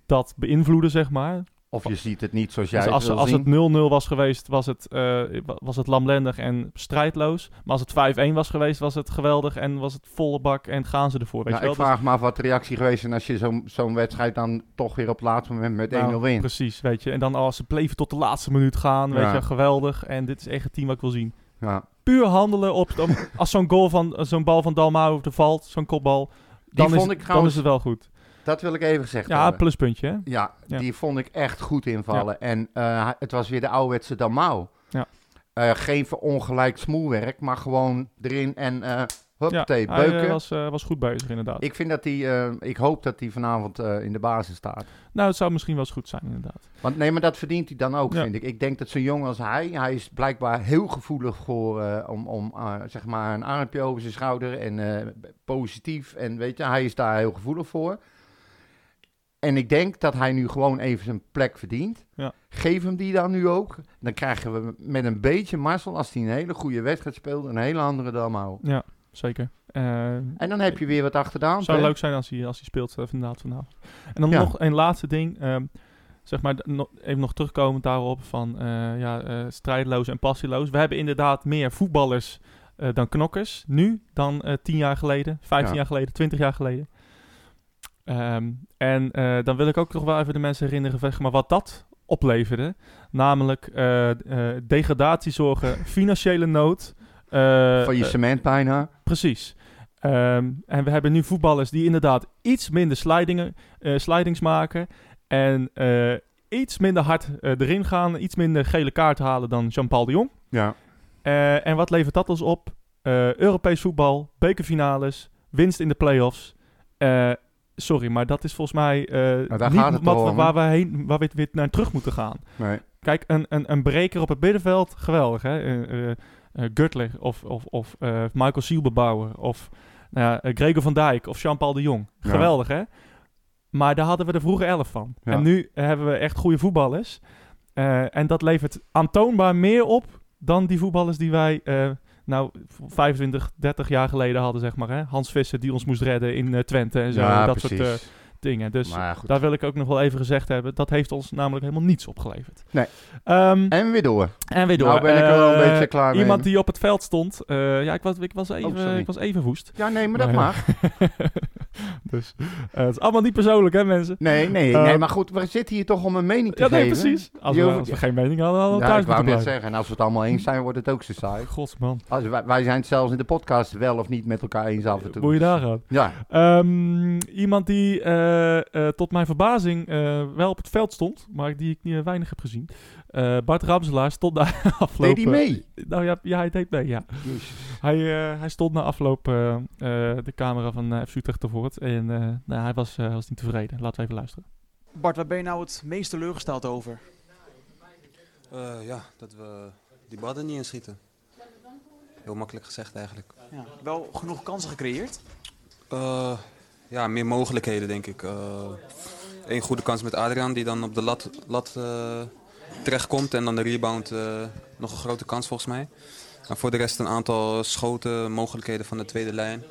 dat beïnvloeden, zeg maar. Of je ziet het niet zoals jij Dus het als, wil als zien. het 0-0 was geweest, was het, wa- was het lamlendig en strijdloos. Maar als het 5-1 was geweest, was het geweldig en was het volle bak en gaan ze ervoor. Weet Nou, je ik vraag me af wat de reactie geweest is als je zo'n zo'n wedstrijd dan toch weer op het laatste moment met 1-0 Nou, wint. Precies, weet je. En dan als ze bleven tot de laatste minuut gaan, weet Ja. je, geweldig. En dit is echt het team wat ik wil zien. Ja. Puur handelen op, als zo'n goal van, zo'n bal van Dalmau valt, zo'n kopbal, dan, is, vond ik dan is het wel goed. Dat wil ik even gezegd Ja, hebben. pluspuntje, hè? Ja, Ja. die vond ik echt goed invallen. En eh, het was weer de ouderwetse Dalmau. Ja. Eh, geen verongelijkt smoelwerk, maar gewoon erin en huppatee, hij eh, beuken. was, eh, was goed bezig, inderdaad. Ik vind dat hij, eh, ik hoop dat hij vanavond in de basis staat. Nou, het zou misschien wel eens goed zijn, inderdaad. Want nee, maar dat verdient hij dan ook, Ja. vind ik. Ik denk dat zo'n jongen als hij, hij is blijkbaar heel gevoelig voor, om, om zeg maar een armpje over zijn schouder en positief. En weet je, hij is daar heel gevoelig voor. En ik denk dat hij nu gewoon even zijn plek verdient. Ja. Geef hem die dan nu ook. Dan krijgen we met een beetje Marcel, als hij een hele goede wedstrijd speelt, een hele andere Dalmau. Ja, zeker. Eh, En dan heb je weer wat achteraan. Het zou hè? leuk zijn als hij, als hij speelt eh, inderdaad vanavond. En dan Ja. nog een laatste ding. ehm, zeg maar, no- even nog terugkomend daarop van eh, ja, strijdloos en passieloos. We hebben inderdaad meer voetballers dan knokkers. Nu dan eh 10 jaar geleden, 15 Ja. jaar geleden, 20 jaar geleden. Ehm, en eh, dan wil ik ook nog wel even de mensen herinneren zeg maar, wat dat opleverde. Namelijk eh, eh, degradatiezorgen, financiële nood. Van je cement bijna. Precies. Ehm, en we hebben nu voetballers die inderdaad iets minder slidingen, slidings maken. En iets minder hard erin gaan. Iets minder gele kaart halen dan Jean-Paul de Jong. Ja. En wat levert dat ons op? Europees voetbal, bekerfinales, winst in de play-offs. Sorry, maar dat is volgens mij Nou, daar niet wat, om, waar, we heen, waar we weer naar terug moeten gaan. Nee. Kijk, een, een, een breker op het middenveld, geweldig. Hè? Eh, eh, eh, Gürtler of, of, of Michael Sielbebouwer of nou Gregor van Dijk of Jean-Paul de Jong. Ja. Geweldig, hè? Maar daar hadden we de vroege elf van. Ja. En nu hebben we echt goede voetballers. En dat levert aantoonbaar meer op dan die voetballers die wij... nou, 25, 30 jaar geleden hadden, zeg maar. Hè? Hans Visser die ons moest redden in eh, Twente en zo. ja, dat precies. soort eh, dingen. Dus ja, daar wil ik ook nog wel even gezegd hebben. Dat heeft ons namelijk helemaal niets opgeleverd. Nee. Ehm, En weer door. en weer door. Nou ben ik er wel een Eh, beetje klaar mee. Iemand die op het veld stond. ja, ik was, ik, was even, sorry. ik was even woest. Ja, nee, maar dat Maar, mag. dus eh, het is allemaal niet persoonlijk, hè, mensen? Nee, nee, Eh, nee, maar goed, we zitten hier toch om een mening te Ja, nee, geven. precies. Als Je we, hoeft- als we geen mening hadden, hadden we Ja, thuis ik wou net zeggen, en als we het allemaal eens zijn, wordt het ook zo saai. Godsman. Als, wij, wij zijn het zelfs in de podcast wel of niet met elkaar eens af en toe. Moet je daar gaan. Ja, Ehm, iemand die eh, eh, tot mijn verbazing eh, wel op het veld stond, maar die ik niet weinig heb gezien. Eh, Bart Ramselaar stond daar afgelopen... deed hij mee? Nou ja, ja, hij deed mee, ja. Hij, eh, hij stond na afloop eh, de camera van uh, FC Utrecht te woord en eh, nou, hij was, eh, was niet tevreden. Laten we even luisteren. Bart, waar ben je nou het meest teleurgesteld over? Eh, ja, dat we die badden niet inschieten. Heel makkelijk gezegd eigenlijk. Ja, wel genoeg kansen gecreëerd. Eh, ja, meer mogelijkheden denk ik. Eén goede kans met Adriaan die dan op de lat, lat eh, terechtkomt. En dan de rebound eh, nog een grote kans volgens mij. En voor de rest een aantal schoten, mogelijkheden van de tweede lijn.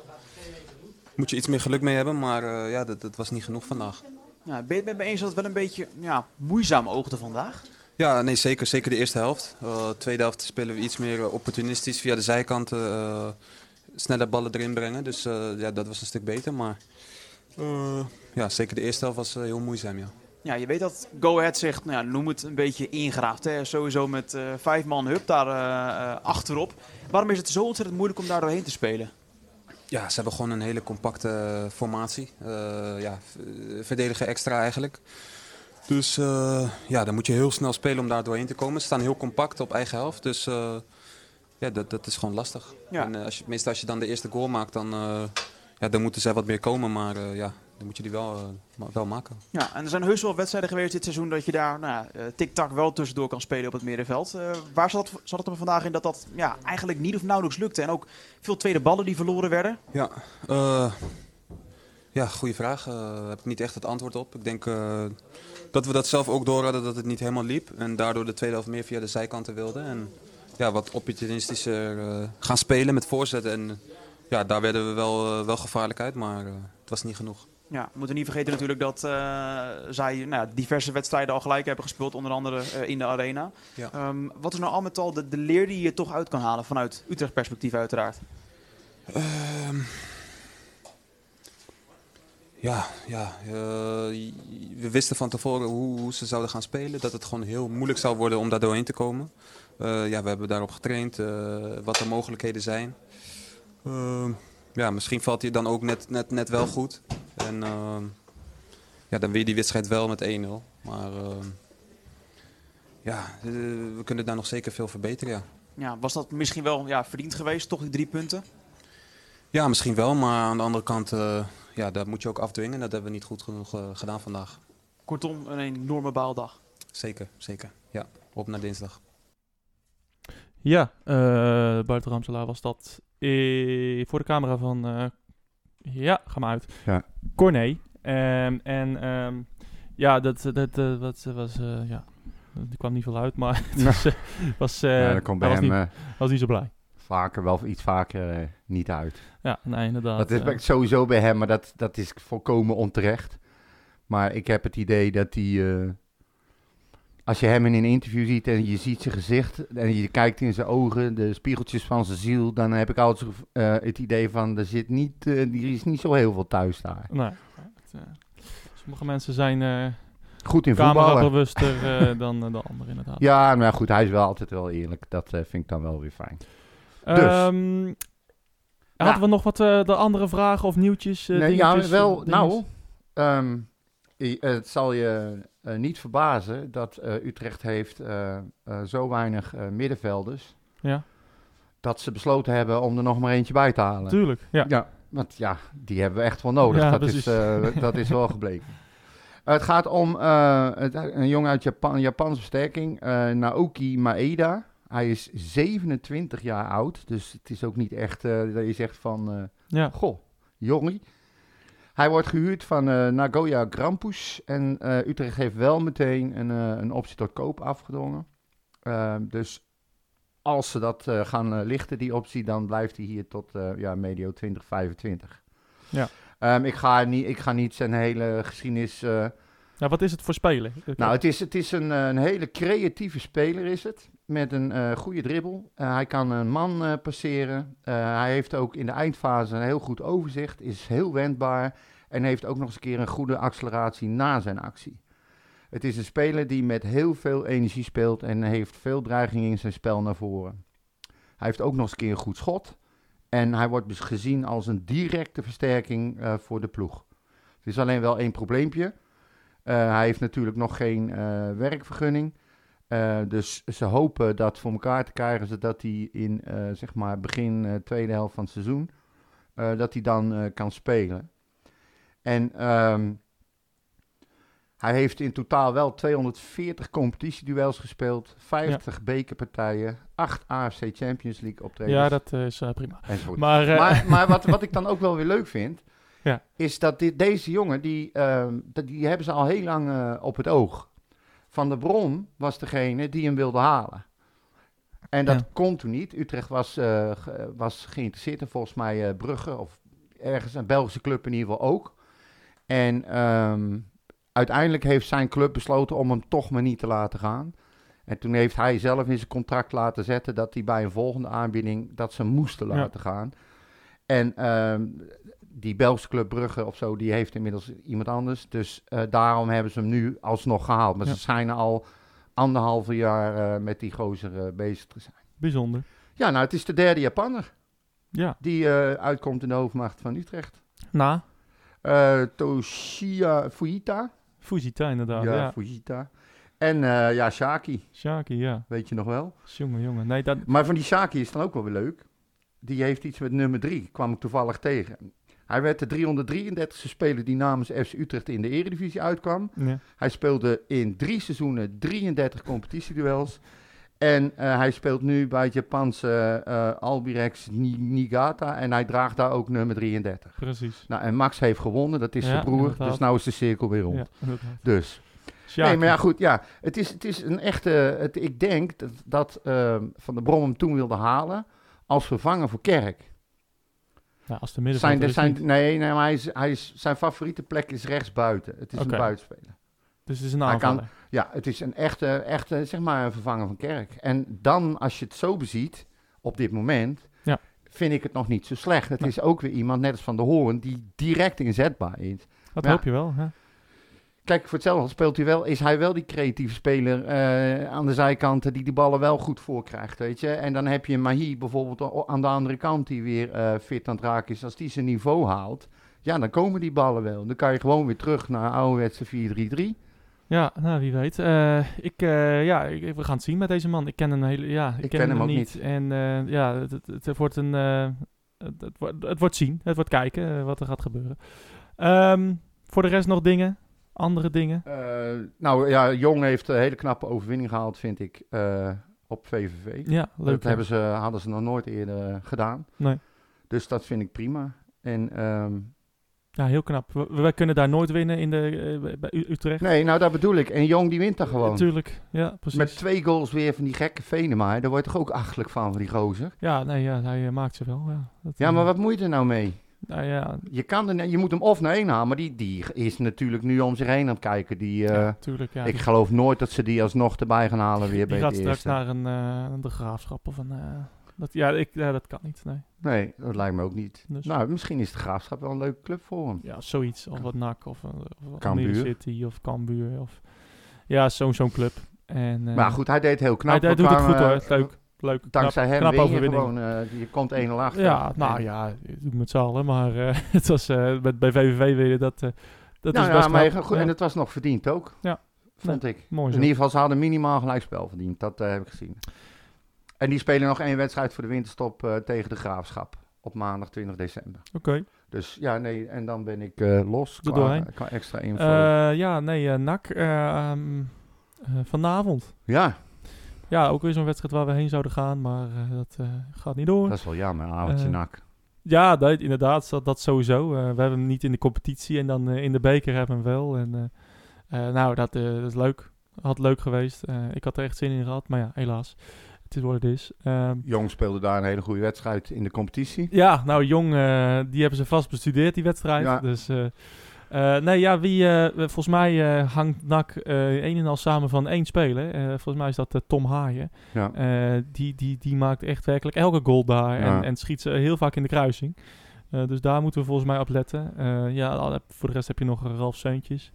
Moet je iets meer geluk mee hebben, maar eh, ja, dat, dat was niet genoeg vandaag. Ja, ben je het met me eens dat het wel een beetje ja, moeizaam oogde vandaag? Ja, nee, zeker. Zeker de eerste helft. Uh, tweede helft spelen we iets meer opportunistisch via de zijkanten. Uh, sneller ballen erin brengen. Dus ja, dat was een stuk beter. Maar ja, zeker de eerste helft was heel moeizaam, ja. Ja, je weet dat Go Ahead zegt, nou ja, noem het een beetje ingraafd. Hè? Sowieso met vijf man hup daar achterop. Waarom is het zo ontzettend moeilijk om daar doorheen te spelen? Ja, ze hebben gewoon een hele compacte formatie. ja, verdedigen extra eigenlijk. Dus ja, dan moet je heel snel spelen om daar doorheen te komen. Ze staan heel compact op eigen helft, dus ja, dat, dat is gewoon lastig. Ja. En als je, meestal als je dan de eerste goal maakt, dan, ja, dan moeten zij wat meer komen. Maar ja, dan moet je die wel, wel maken. Ja, en er zijn heus wel wedstrijden geweest dit seizoen dat je daar nou, ja, tik-tak wel tussendoor kan spelen op het middenveld. waar zat het, zat het er vandaag in dat dat ja, eigenlijk niet of nauwelijks lukte? En ook veel tweede ballen die verloren werden? Ja, ja goede vraag. Daar heb ik niet echt het antwoord op. Ik denk dat we dat zelf ook door hadden dat het niet helemaal liep. En daardoor de tweede helft meer via de zijkanten wilden. En ja, wat opportunistischer uh, gaan spelen met voorzetten. En ja, daar werden we wel, wel gevaarlijk uit, maar het was niet genoeg. Ja, we moeten niet vergeten natuurlijk dat zij nou, diverse wedstrijden al gelijk hebben gespeeld. Onder andere in de arena. Ja. Um, wat is nou al met al de, de, leer die je toch uit kan halen vanuit Utrecht perspectief uiteraard? Ja, ja uh, we wisten van tevoren hoe, hoe, ze zouden gaan spelen. Dat het gewoon heel moeilijk zou worden om daar doorheen te komen. Ja, we hebben daarop getraind, wat de mogelijkheden zijn. ja, misschien valt hij dan ook net, net, net wel goed. En ja, dan weer die wedstrijd wel met 1-0. Maar ja, we kunnen daar nog zeker veel verbeteren, ja. Ja, was dat misschien wel ja, verdiend geweest, toch die drie punten? Ja, misschien wel, maar aan de andere kant ja, dat moet je ook afdwingen. Dat hebben we niet goed genoeg uh, gedaan vandaag. Kortom, een enorme baaldag. Zeker, zeker. Ja, op naar dinsdag. Ja, uh, Bart Ramselaar was dat eh, voor de camera van... Uh, ja, ga maar uit. Ja. Corné. Um, en um, ja, dat, dat, dat, dat was... ja, die kwam niet veel uit, maar het was... was ja, dat bij was hem niet, was niet zo blij. Vaker, wel iets vaker niet uit. Ja, nee, inderdaad. Dat is sowieso bij hem, maar dat, dat is volkomen onterecht. Maar ik heb het idee dat hij... Als je hem in een interview ziet en je ziet zijn gezicht... en je kijkt in zijn ogen, de spiegeltjes van zijn ziel... dan heb ik altijd uh, het idee van, er, zit niet, uh, er is niet zo heel veel thuis daar. Nee. Het, sommige mensen zijn... Goed in bewuster dan de anderen inderdaad. Ja, maar goed, hij is wel altijd wel eerlijk. Dat vind ik dan wel weer fijn. Dus. Um, hadden we nog wat de andere vragen of nieuwtjes? Nee, ja, wel. Nou, um, het zal je uh, niet verbazen dat Utrecht heeft zo weinig middenvelders. Ja. Dat ze besloten hebben om er nog maar eentje bij te halen. Tuurlijk, ja. ja want ja, die hebben we echt wel nodig. Ja, dat, precies. is, dat is wel gebleken. het gaat om het, een jongen uit Japan, Japanse versterking, Naoki Maeda. Hij is 27 jaar oud, dus het is ook niet echt dat je zegt van, ja. goh, jongie. Hij wordt gehuurd van uh, Nagoya Grampus en Utrecht heeft wel meteen een, een optie tot koop afgedwongen. Ehm, dus als ze dat gaan lichten, die optie, dan blijft hij hier tot ja, medio 2025. Ja. Um, ik, ga niet, ik ga niet zijn hele geschiedenis... ja, wat is het voor spelen? Nou, het is, het is een, een hele creatieve speler is het met een goede dribbel. Hij kan een man passeren. hij heeft ook in de eindfase een heel goed overzicht. Is heel wendbaar. En heeft ook nog eens een keer een goede acceleratie na zijn actie. Het is een speler die met heel veel energie speelt en heeft veel dreiging in zijn spel naar voren. Hij heeft ook nog eens een keer een goed schot. En hij wordt dus gezien als een directe versterking eh, voor de ploeg. Er is alleen wel één probleempje. Eh, hij heeft natuurlijk nog geen eh, werkvergunning. Dus ze hopen dat voor elkaar te krijgen, zodat hij in zeg maar begin tweede helft van het seizoen, dat hij dan kan spelen. En ehm, hij heeft in totaal wel 240 competitieduels gespeeld, 50 bekerpartijen, 8 AFC Champions League optredens. Ja, dat is eh, prima. Maar, eh, Maar, maar wat, wat ik dan ook wel weer leuk vind, Ja. is dat dit, deze jongen, die, ehm, die hebben ze al heel lang eh, op het oog. Van der Bron was degene die hem wilde halen. En dat Ja. kon toen niet. Utrecht was, eh, was geïnteresseerd en volgens mij eh, Brugge of ergens een Belgische club in ieder geval ook. En ehm, uiteindelijk heeft zijn club besloten om hem toch maar niet te laten gaan. En toen heeft hij zelf in zijn contract laten zetten dat hij bij een volgende aanbieding dat ze hem moesten Ja. laten gaan. En ehm, die Belgische club Brugge of zo, die heeft inmiddels iemand anders. Dus eh, daarom hebben ze hem nu alsnog gehaald. Maar Ja. ze schijnen al anderhalve jaar eh, met die gozer eh, bezig te zijn. Bijzonder. Ja, nou, het is de derde Japanner Ja. die eh, uitkomt in de hoofdmacht van Utrecht. Na Eh Toshia Fujita. Fujita inderdaad. ja, Ja. Fujita. En eh, ja, Shaki, Shaki, ja. weet je nog wel. Jongen, jongen. Nee, dat... Maar van die Shaki is dan ook wel weer leuk. Die heeft iets met nummer 3, kwam ik toevallig tegen. Hij werd de 333ste speler die namens FC Utrecht in de Eredivisie uitkwam. Ja. Hij speelde in drie seizoenen 33 competitieduels. En eh, hij speelt nu bij het Japanse eh Albirex Ni- Niigata. En hij draagt daar ook nummer 33. Precies. Nou, en Max heeft gewonnen, dat is Ja, zijn broer. inderdaad. Dus nou is de cirkel weer rond. Ja. Dus. Nee, maar ja, goed, ja. Het is, het is een echte... Het, ik denk dat, dat ehm, Van der Brom hem toen wilde halen als vervanger voor Kerk. Ja, als de Zijn, middenvelder is zijn, niet. nee, nee, maar hij is, hij is, zijn favoriete plek is rechtsbuiten. Het is een buitenspeler. Dus het is een Hij kan- aanvaller. Ja, het is een echte, echte, zeg maar, een vervanger van Kerk. En dan, als je het zo beziet, op dit moment, Ja. vind ik het nog niet zo slecht. Het is ook weer iemand, net als Van de Hoorn, die direct inzetbaar is. Dat hoop je wel. Hè? Kijk, voor hetzelfde speelt hij wel, is hij wel die creatieve speler eh, aan de zijkanten die die ballen wel goed voor krijgt, weet je. En dan heb je Mahi bijvoorbeeld aan de andere kant die weer eh, fit aan het raken is. Als die zijn niveau haalt, ja, dan komen die ballen wel. Dan kan je gewoon weer terug naar ouderwetse 4-3-3. Ja, nou wie weet. Eh, ik, eh, ja, ik- we gaan het zien met deze man. Ik ken hem hele, ja, ik, Ik ken, ken hem, hem ook niet. niet. En eh, ja, het, het, het wordt een, eh, het, het, wordt- het wordt zien. Het wordt kijken wat er gaat gebeuren. Ehm, voor de rest nog dingen, andere dingen. Eh, nou ja, Jong heeft een hele knappe overwinning gehaald, vind ik, eh, op VVV. Ja, leuk. dat hebben ze, hadden ze nog nooit eerder gedaan. Nee. Dus dat vind ik prima. En ehm, Ja, heel knap. We, wij kunnen daar nooit winnen in de, eh, bij Utrecht. nee, nou dat bedoel ik. En Jong die wint daar gewoon. Natuurlijk, ja, precies. Met twee goals weer van die gekke Venema. Daar word je toch ook achterlijk van, van die gozer. Ja, nee, ja, hij eh, maakt ze wel. Ja, Dat, Ja, eh, maar wat moet je er nou mee? Nou ja, Je, kan er, je moet hem of naar één halen, maar die, die is natuurlijk nu om zich heen aan het kijken. Die, eh, ja, tuurlijk. Ja, ik die, geloof nooit dat ze die alsnog erbij gaan halen weer die bij gaat straks naar een, eh, de graafschap of een... eh, dat, ja, ik, ja, dat kan niet, nee. Nee, dat lijkt me ook niet. Dus- Nou, misschien is de Graafschap wel een leuke club voor hem. Ja, zoiets. Of wat NAC of, eh, of Cambuur. City of Cambuur. Of, ja, zo'n zo'n club. En, eh, maar goed, hij deed heel knap. hij, doet het goed hoor. eh, Leuk. Leuk. Dankzij knap, hem knap win je gewoon. eh, je komt 1-0 achter. Ja, nou En- ja, doe met z'n allen. Maar eh, het was met, bij VVV weer dat... dat nou is ja, best maar knap. goed, Ja, en het was nog verdiend ook. Ja. Vond ik. Mooi In zo. ieder geval, ze hadden minimaal gelijkspel verdiend. Dat heb ik gezien. En die spelen nog één wedstrijd voor de winterstop eh, tegen de Graafschap. Op maandag 20 december. Oké. Dus ja, nee, en dan ben ik eh, los Er qua, extra info. Eh, ja, nee, NAC. eh, ehm, eh, vanavond. ja, Ja, ook weer zo'n wedstrijd waar we heen zouden gaan, maar dat gaat niet door. dat is wel jammer. Avondje nak. Ja, dat, inderdaad, dat, dat sowieso. We hebben hem niet in de competitie en dan in de beker hebben we hem wel. En, nou, dat, dat is leuk. Had leuk geweest. Ik had er echt zin in gehad, maar ja, helaas. Het is wat het is. Ehm, Jong speelde daar een hele goede wedstrijd in de competitie. ja, nou, Jong, eh, die hebben ze vast bestudeerd, die wedstrijd. Ja. Dus, eh, eh, nee, ja, wie, eh, volgens mij hangt NAC een en al samen van één speler. Volgens mij is dat Tom Haaien. Ja. Die, die, die maakt echt werkelijk elke goal daar en, Ja. en schiet ze heel vaak in de kruising. Dus daar moeten we volgens mij op letten. Ja, voor de rest heb je nog Ralf Seuntjes.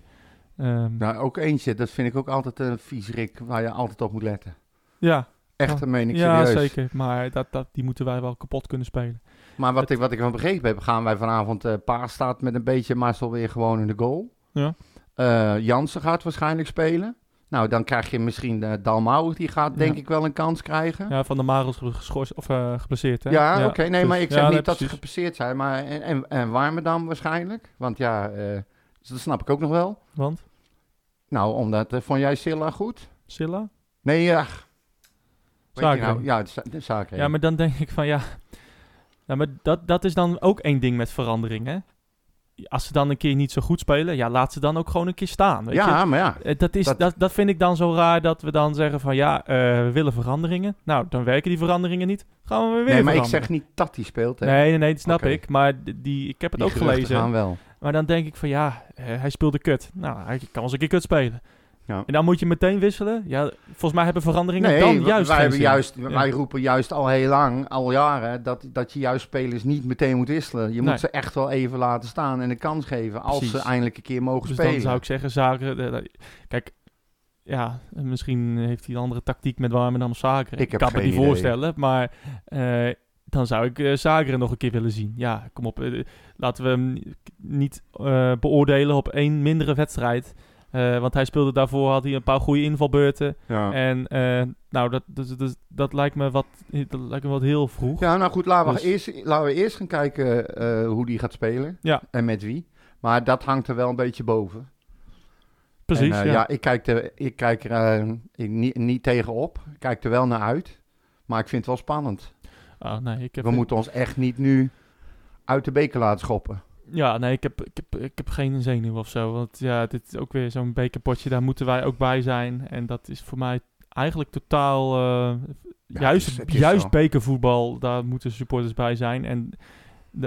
Ehm, Nou, ook eentje, dat vind ik ook altijd een viezerik waar je altijd op moet letten. ja, Echt, Ja. dat meen ik ja serieus. zeker. Maar dat, dat, die moeten wij wel kapot kunnen spelen. Maar wat Het- ik, wat ik van begrepen heb, gaan wij vanavond... eh Paas staat met een beetje Marcel weer gewoon in de goal. Ja. Eh, Jansen gaat waarschijnlijk spelen. Nou, dan krijg je misschien uh, Dalmau, die gaat denk Ja. ik wel een kans krijgen. Ja, Van der Marel is geschorst of geblesseerd, hè? Ja, oké. Nee, dus- maar ik ja, zeg nee, niet dat ze gepasseerd zijn. Maar en, en, en Warmerdam waarschijnlijk. Want ja, dat snap ik ook nog wel. Want? Nou, omdat... vond jij Silla goed? Silla? Nee, ja. Zagreb. nou? Ja, de, Za- de Zagreb. Ja, maar dan denk ik van ja. maar dat, dat is dan ook één ding met verandering, hè? Als ze dan een keer niet zo goed spelen, ja, laat ze dan ook gewoon een keer staan. Weet je? ja, maar ja. Eh, Dat, is, Dat- dat... Dat, vind ik dan zo raar dat we dan zeggen van ja, eh, we willen veranderingen. Nou, dan werken die veranderingen niet. Gaan we weer Nee, maar ik zeg niet dat hij speelt. Hè. Nee, nee, nee, dat snap ik. Maar die, ik heb het Die ook gelezen. gaan wel. Maar dan denk ik van ja, eh, hij speelde kut. Nou, hij kan eens een keer kut spelen. Ja. En dan moet je meteen wisselen. Ja, volgens mij hebben veranderingen Nee, dan juist wij, hebben juist, wij roepen juist al heel lang, al jaren, dat, dat je juist spelers niet meteen moet wisselen. Je Nee. moet ze echt wel even laten staan en een kans geven als Precies. ze eindelijk een keer mogen Dus spelen. dan zou ik zeggen, Zaken... kijk, ja, misschien heeft hij een andere tactiek met Warmerdam Zaken. Ik heb kan me niet idee. voorstellen, maar eh, dan zou ik Zaken nog een keer willen zien. Ja, kom op. eh, laten we hem ni- niet beoordelen op één mindere wedstrijd. Eh, want hij speelde daarvoor, had hij een paar goede invalbeurten. ja. En eh, nou, dat, dat, dat, dat lijkt me wat, dat lijkt me wat heel vroeg. ja, nou goed, laten we, Dus- eerst, laten we eerst gaan kijken eh, hoe die gaat spelen Ja. en met wie. Maar dat hangt er wel een beetje boven. Precies, En, ja. ja. ik kijk er, ik kijk er ik niet, niet tegenop. Ik kijk er wel naar uit. Maar ik vind het wel spannend. Ah, nee, ik heb, We moeten ons echt niet nu uit de beker laten schoppen. Ja, nee, ik heb, ik, heb, ik heb geen zenuw of zo. Want ja, dit is ook weer zo'n bekerpotje. Daar moeten wij ook bij zijn. En dat is voor mij eigenlijk totaal... eh, Ja, juist het is- het is juist zo. bekervoetbal, daar moeten supporters bij zijn. En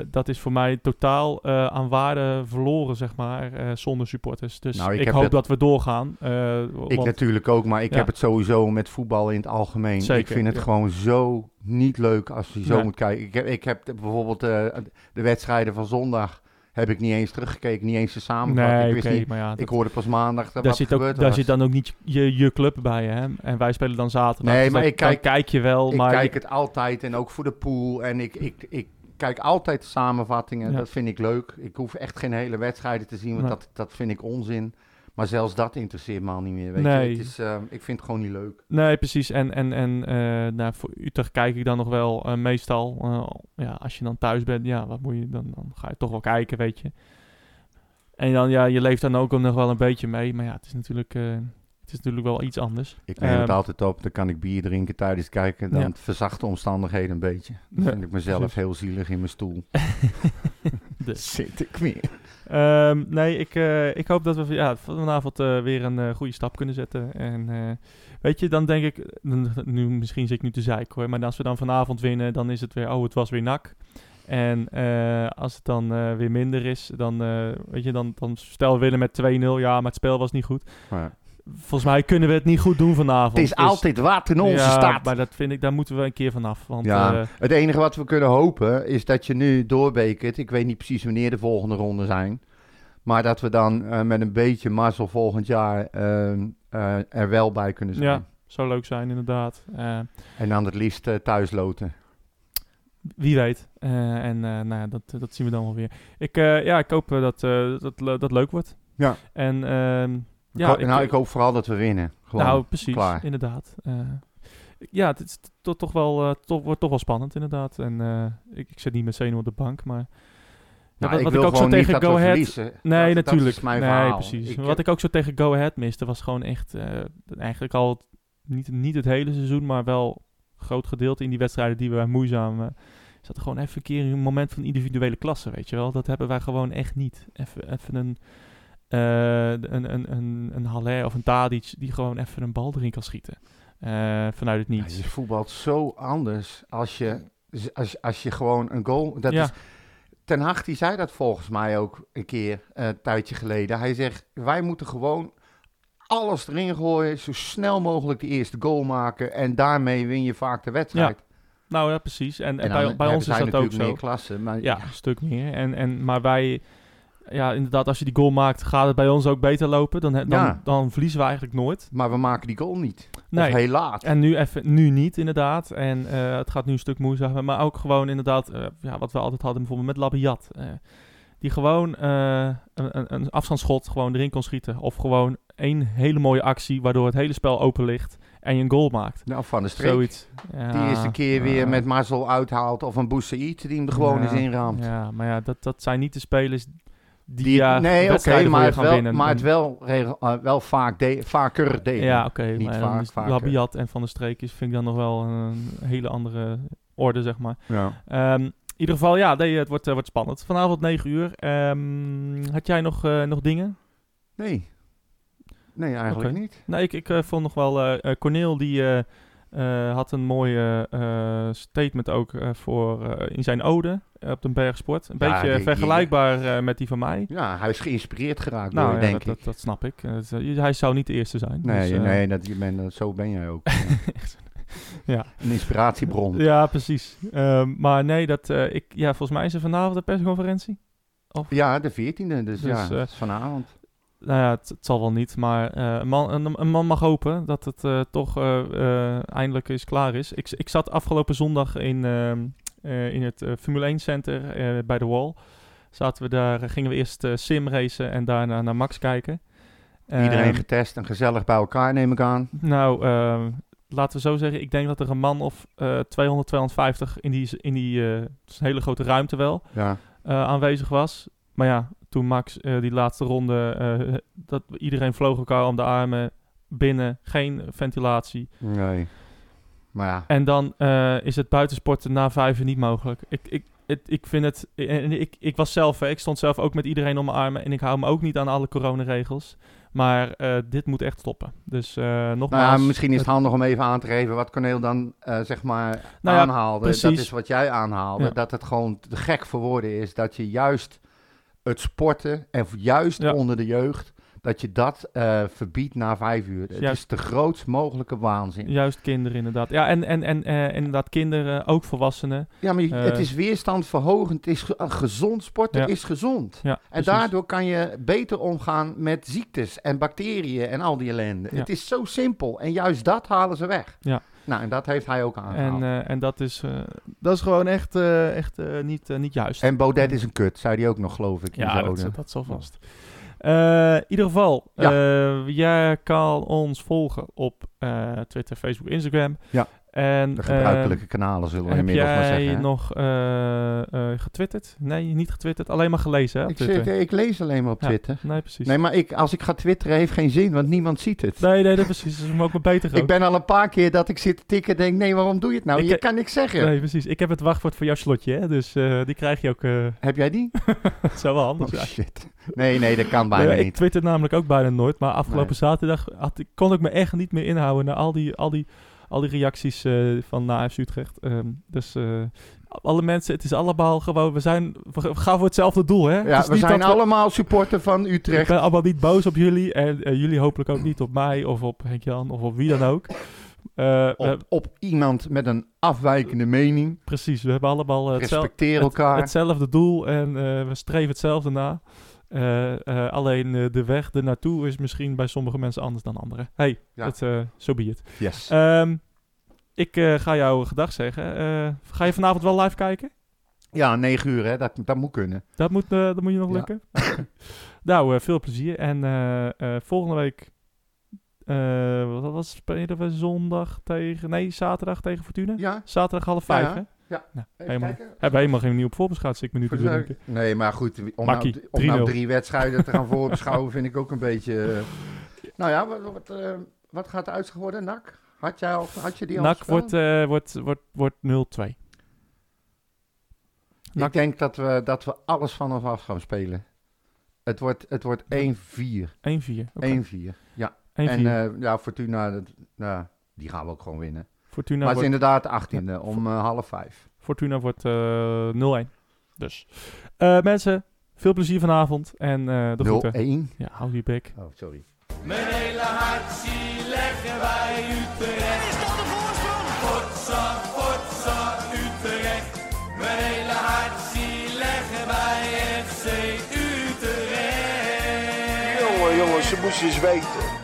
dat is voor mij totaal eh, aan waarde verloren, zeg maar, eh, zonder supporters. Dus Nou, ik hoop dat we doorgaan. Ik want- natuurlijk ook, maar ik Ja. heb het sowieso met voetbal in het algemeen. ik vind het ja. gewoon zo niet leuk als je zo moet kijken. Ik heb, ik heb bijvoorbeeld de wedstrijden van zondag heb ik niet eens teruggekeken, niet eens de samenvatting. Nee, ik wist niet, maar ja, ik hoorde pas maandag dat daar, zit, ook, daar zit dan ook niet je, je club bij, hè? En wij spelen dan zaterdag. Nee, dus maar dan- ik kijk- je wel, ik maar kijk het altijd en ook voor de pool. En ik, ik, ik kijk altijd de samenvattingen. Ja. Dat vind ik leuk. Ik hoef echt geen hele wedstrijden te zien, want Nee. dat, dat vind ik onzin. Maar zelfs dat interesseert me al niet meer. Weet Nee. je? Het is, eh, ik vind het gewoon niet leuk. Nee, precies. En, en, en eh, nou, voor Utrecht kijk ik dan nog wel eh, meestal. eh, ja, als je dan thuis bent, ja, wat moet je dan? Dan ga je toch wel kijken, weet je. En dan, ja, je leeft dan ook nog wel een beetje mee. Maar ja, het is natuurlijk, is natuurlijk wel iets anders. Ik neem het Ehm, altijd op, dan kan ik bier drinken tijdens het kijken. Dan Ja. verzacht de omstandigheden een beetje. Dan Ja, vind ik mezelf precies. heel zielig in mijn stoel. Dus. Zit ik weer. Ehm, nee, ik, eh, ik hoop dat we ja, vanavond eh, weer een eh, goede stap kunnen zetten. En weet je, dan denk ik, nu, misschien zit ik nu te zeiken hoor, maar als we dan vanavond winnen, dan is het weer, oh, het was weer nak. En als het dan weer minder is, dan, weet je, dan, dan stel we winnen met 2-0, ja, maar het spel was niet goed. Maar Volgens mij kunnen we het niet goed doen vanavond. het is Dus- altijd wat in onze ja, staat. maar dat vind ik, daar moeten we een keer vanaf. Want Ja, eh, het enige wat we kunnen hopen is dat je nu doorbekert. Ik weet niet precies wanneer de volgende ronde zijn. Maar dat we dan eh, met een beetje mazzel volgend jaar ehm, eh, er wel bij kunnen zijn. ja, zou leuk zijn inderdaad. En dan het liefst eh, thuis loten. Wie weet. En nou ja, dat, dat zien we dan wel weer. Ik, ja, ik hoop dat, dat dat leuk wordt. Ja. En Ik ja, ho- nou, ik hoop vooral dat we winnen. Gewoon. nou, precies, klaar. inderdaad. Eh, ja, het is to- toch wel, eh, toch, wordt toch wel spannend inderdaad. En eh, ik, ik zit niet met zenuw op de bank, maar... Ja, Nou, wat, ik ik ook zo tegen Go Ahead... Nee, Dat- natuurlijk. Dat nee, verhaal. precies. Ik, Wat ik ook zo tegen Go Ahead miste, was gewoon echt... eigenlijk al niet, niet het hele seizoen, maar wel een groot gedeelte in die wedstrijden die we moeizaam... eh, zat er gewoon even een keer een moment van individuele klasse, weet je wel. Dat hebben wij gewoon echt niet. Even, even een, eh, een, een, een, een Haller of een Tadic die gewoon even een bal erin kan schieten. Eh, vanuit het Ja, niets. je voetbalt zo anders als je, als, als je gewoon een goal... Dat Ja. is, Ten Hag die zei dat volgens mij ook een keer, eh, een tijdje geleden. Hij zegt, wij moeten gewoon alles erin gooien, zo snel mogelijk de eerste goal maken. En daarmee win je vaak de wedstrijd. Nou ja, precies. En, en En bij, ons is dat ook zo. meer klasse. Maar Ja, een stuk meer. En, en, maar wij, ja, inderdaad, als je die goal maakt, gaat het bij ons ook beter lopen. Dan, dan, Ja. dan verliezen we eigenlijk nooit. Maar we maken die goal niet. Nee. Of heel laat. En nu, even, nu niet, inderdaad. En eh, het gaat nu een stuk moeizamer. Maar ook gewoon inderdaad, eh, ja, wat we altijd hadden bijvoorbeeld met Labiat. eh, die gewoon een, een, een afstandsschot gewoon erin kon schieten. Of gewoon één hele mooie actie, waardoor het hele spel open ligt. En je een goal maakt. Nou, van de streek. Zoiets. Ja, Die eerste keer ja. weer met mazzel uithaalt. Of een Boussaïd die hem er gewoon Ja, eens inraamt. Ja, maar ja, dat, dat zijn niet de spelers die, Die, ja, nee, oké, maar, het wel, winnen. maar het En- wel, regel, eh, wel vaak de, vaker deden. Ja, oké. Niet maar vaak. Labiat en Van der Streek is, vind ik dan nog wel een hele andere orde, zeg maar. Ja. Ehm, in ieder geval, ja, nee, het wordt, eh, wordt spannend. Vanavond 9 uur. Ehm, had jij nog, eh, nog dingen? Nee. Nee, eigenlijk niet. Nee, ik, ik eh, vond nog wel... eh eh, Corneel, die eh, had een mooie eh, statement ook eh, voor, in zijn ode op de Bergsport. Een Ja, beetje die- vergelijkbaar met die van mij. Ja, hij is geïnspireerd geraakt door Nou, je, ja, denk dat, ik. dat, dat snap ik. Hij zou niet de eerste zijn. nee, dus, nee dat, je bent, zo ben jij ook. Ja. Een inspiratiebron. Ja, precies. Ehm, maar nee, dat, ik, ja, volgens mij is er vanavond een persconferentie. Ja, de 14e, dus, Dus, ja, vanavond. Nou ja, het, het zal wel niet, maar eh, een, man, een, een man mag hopen dat het eh, toch eh, eindelijk eens klaar is. Ik, ik zat afgelopen zondag in, ehm, eh, in het Formule 1 Center bij de Wall. Zaten we daar, gingen we eerst sim racen en daarna naar Max kijken. Iedereen getest en gezellig bij elkaar, neem ik aan. Nou, ehm, laten we zo zeggen, ik denk dat er een man of eh 200, 250 in die, in die een hele grote ruimte wel, Ja. aanwezig was. Maar ja, toen Max eh, die laatste ronde, eh, dat iedereen vloog elkaar om de armen binnen, geen ventilatie. Nee. Maar ja, En dan eh, is het buitensporten na vijven niet mogelijk. Ik, ik, het, ik vind het, en ik, ik was zelf, hè, ik stond zelf ook met iedereen om mijn armen en ik hou me ook niet aan alle coronaregels. Maar dit moet echt stoppen. Dus nou nogmaals. ja, misschien is het handig om even aan te geven wat Corneel dan eh, zeg maar Nou ja, aanhaalde. Dat is wat jij aanhaalde. Ja. Dat het gewoon te gek voor woorden is dat je juist het sporten en juist Ja. onder de jeugd, dat je dat eh, verbiedt na vijf uur. Het Juist. is de grootst mogelijke waanzin. Juist kinderen inderdaad. Ja, en, en, en eh, inderdaad kinderen, ook volwassenen. Ja, maar je- Eh. het is weerstandverhogend. Het is gezond sporten Ja. is gezond. Ja, En precies. daardoor kan je beter omgaan met ziektes en bacteriën en al die ellende. Het is zo simpel. En juist dat halen ze weg. Ja. Nou, en dat heeft hij ook aangehaald. En, En, eh, en dat, is, eh, dat is gewoon echt, eh, echt niet, niet juist. Baudet is een kut, zei hij ook nog, geloof ik. ja, dat, dat zal vast. In ieder geval, Ja. jij kan ons volgen op Twitter, Facebook, Instagram. Ja. En, De eh, gebruikelijke kanalen zullen we heb inmiddels maar jij zeggen. hè? nog eh, eh, getwitterd? Nee, niet getwitterd. Alleen maar gelezen, hè? op Ik, zit, ik lees alleen maar op Ja. Twitter. Nee, precies. Nee, maar ik, als ik ga twitteren heeft geen zin, want niemand ziet het. nee, nee, dat precies. Dat is ook maar beter Ik ben al een paar keer dat ik zit te tikken en denk, nee, waarom doe je het nou? Ik- je kan niks zeggen. Nee, precies. Ik heb het wachtwoord voor jouw slotje, hè? Dus eh, die krijg je ook. eh Heb jij die? dat zou wel handig Oh, zijn. shit. Nee, nee, dat kan bijna Nee, ik niet. twitter namelijk ook bijna nooit. Maar afgelopen Nee. zaterdag had, kon ik me echt niet meer inhouden naar al die, al die, al die reacties eh, van na FC Utrecht. Ehm, dus eh, alle mensen, het is allemaal gewoon, we, zijn, we gaan voor hetzelfde doel, hè? Ja, we zijn allemaal supporter van Ik Utrecht. ben allemaal niet boos op jullie en eh, jullie hopelijk ook niet op mij of op Henk-Jan of op wie dan ook. Op, op iemand met een afwijkende mening. precies, we hebben allemaal hetzelfde. Respecteer het- elkaar. hetzelfde doel en we streven hetzelfde na. Eh, eh, alleen eh, de weg ernaartoe is misschien bij sommige mensen anders dan anderen. Hey, dat, zo be it. yes. Ehm, ik ga jou gedag zeggen. Ga je vanavond wel live kijken? ja, negen uur, hè. Dat, dat moet kunnen. Dat moet, dat moet je nog lukken. Nou, veel plezier. En volgende week... wat was spelen we zondag tegen... Nee, zaterdag tegen Fortuna? Ja, Zaterdag half vijf, Ja, hè? Ja. Nou, even helemaal, kijken. hebben we helemaal geen nieuwe voorbeschouwing, zit ik me nu te Voor de- bedenken. Nee, maar goed, om Makkie, nou, om nou 3-0. drie wedstrijden te gaan voorbeschouwen vind ik ook een beetje... eh, Nou ja, wat, wat, eh, wat gaat de uitslag worden, NAC? Had, jij al, had je die al NAC wordt, eh, wordt, wordt, wordt 0-2. NAC- Ik denk dat we, dat we alles vanaf af gaan spelen. Het wordt, het wordt 1-4. 1-4. Oké. 1-4, ja. 1-4. En eh, ja, Fortuna, dat, nou, die gaan we ook gewoon winnen. Fortuna maar het wordt... is inderdaad 18 e om uh, half vijf. Fortuna wordt eh, uh, 0-1. Dus eh, mensen, veel plezier vanavond en de groeten. 0-1? Ja, hou je bek. Oh, sorry. Mijn hele hart zie leggen wij u terecht. Is dat de voorsprong? Potsa, potsa, Utrecht. Mijn hele hart zie leggen wij FC Utrecht. Jongen, jongen, ze moesten eens weten.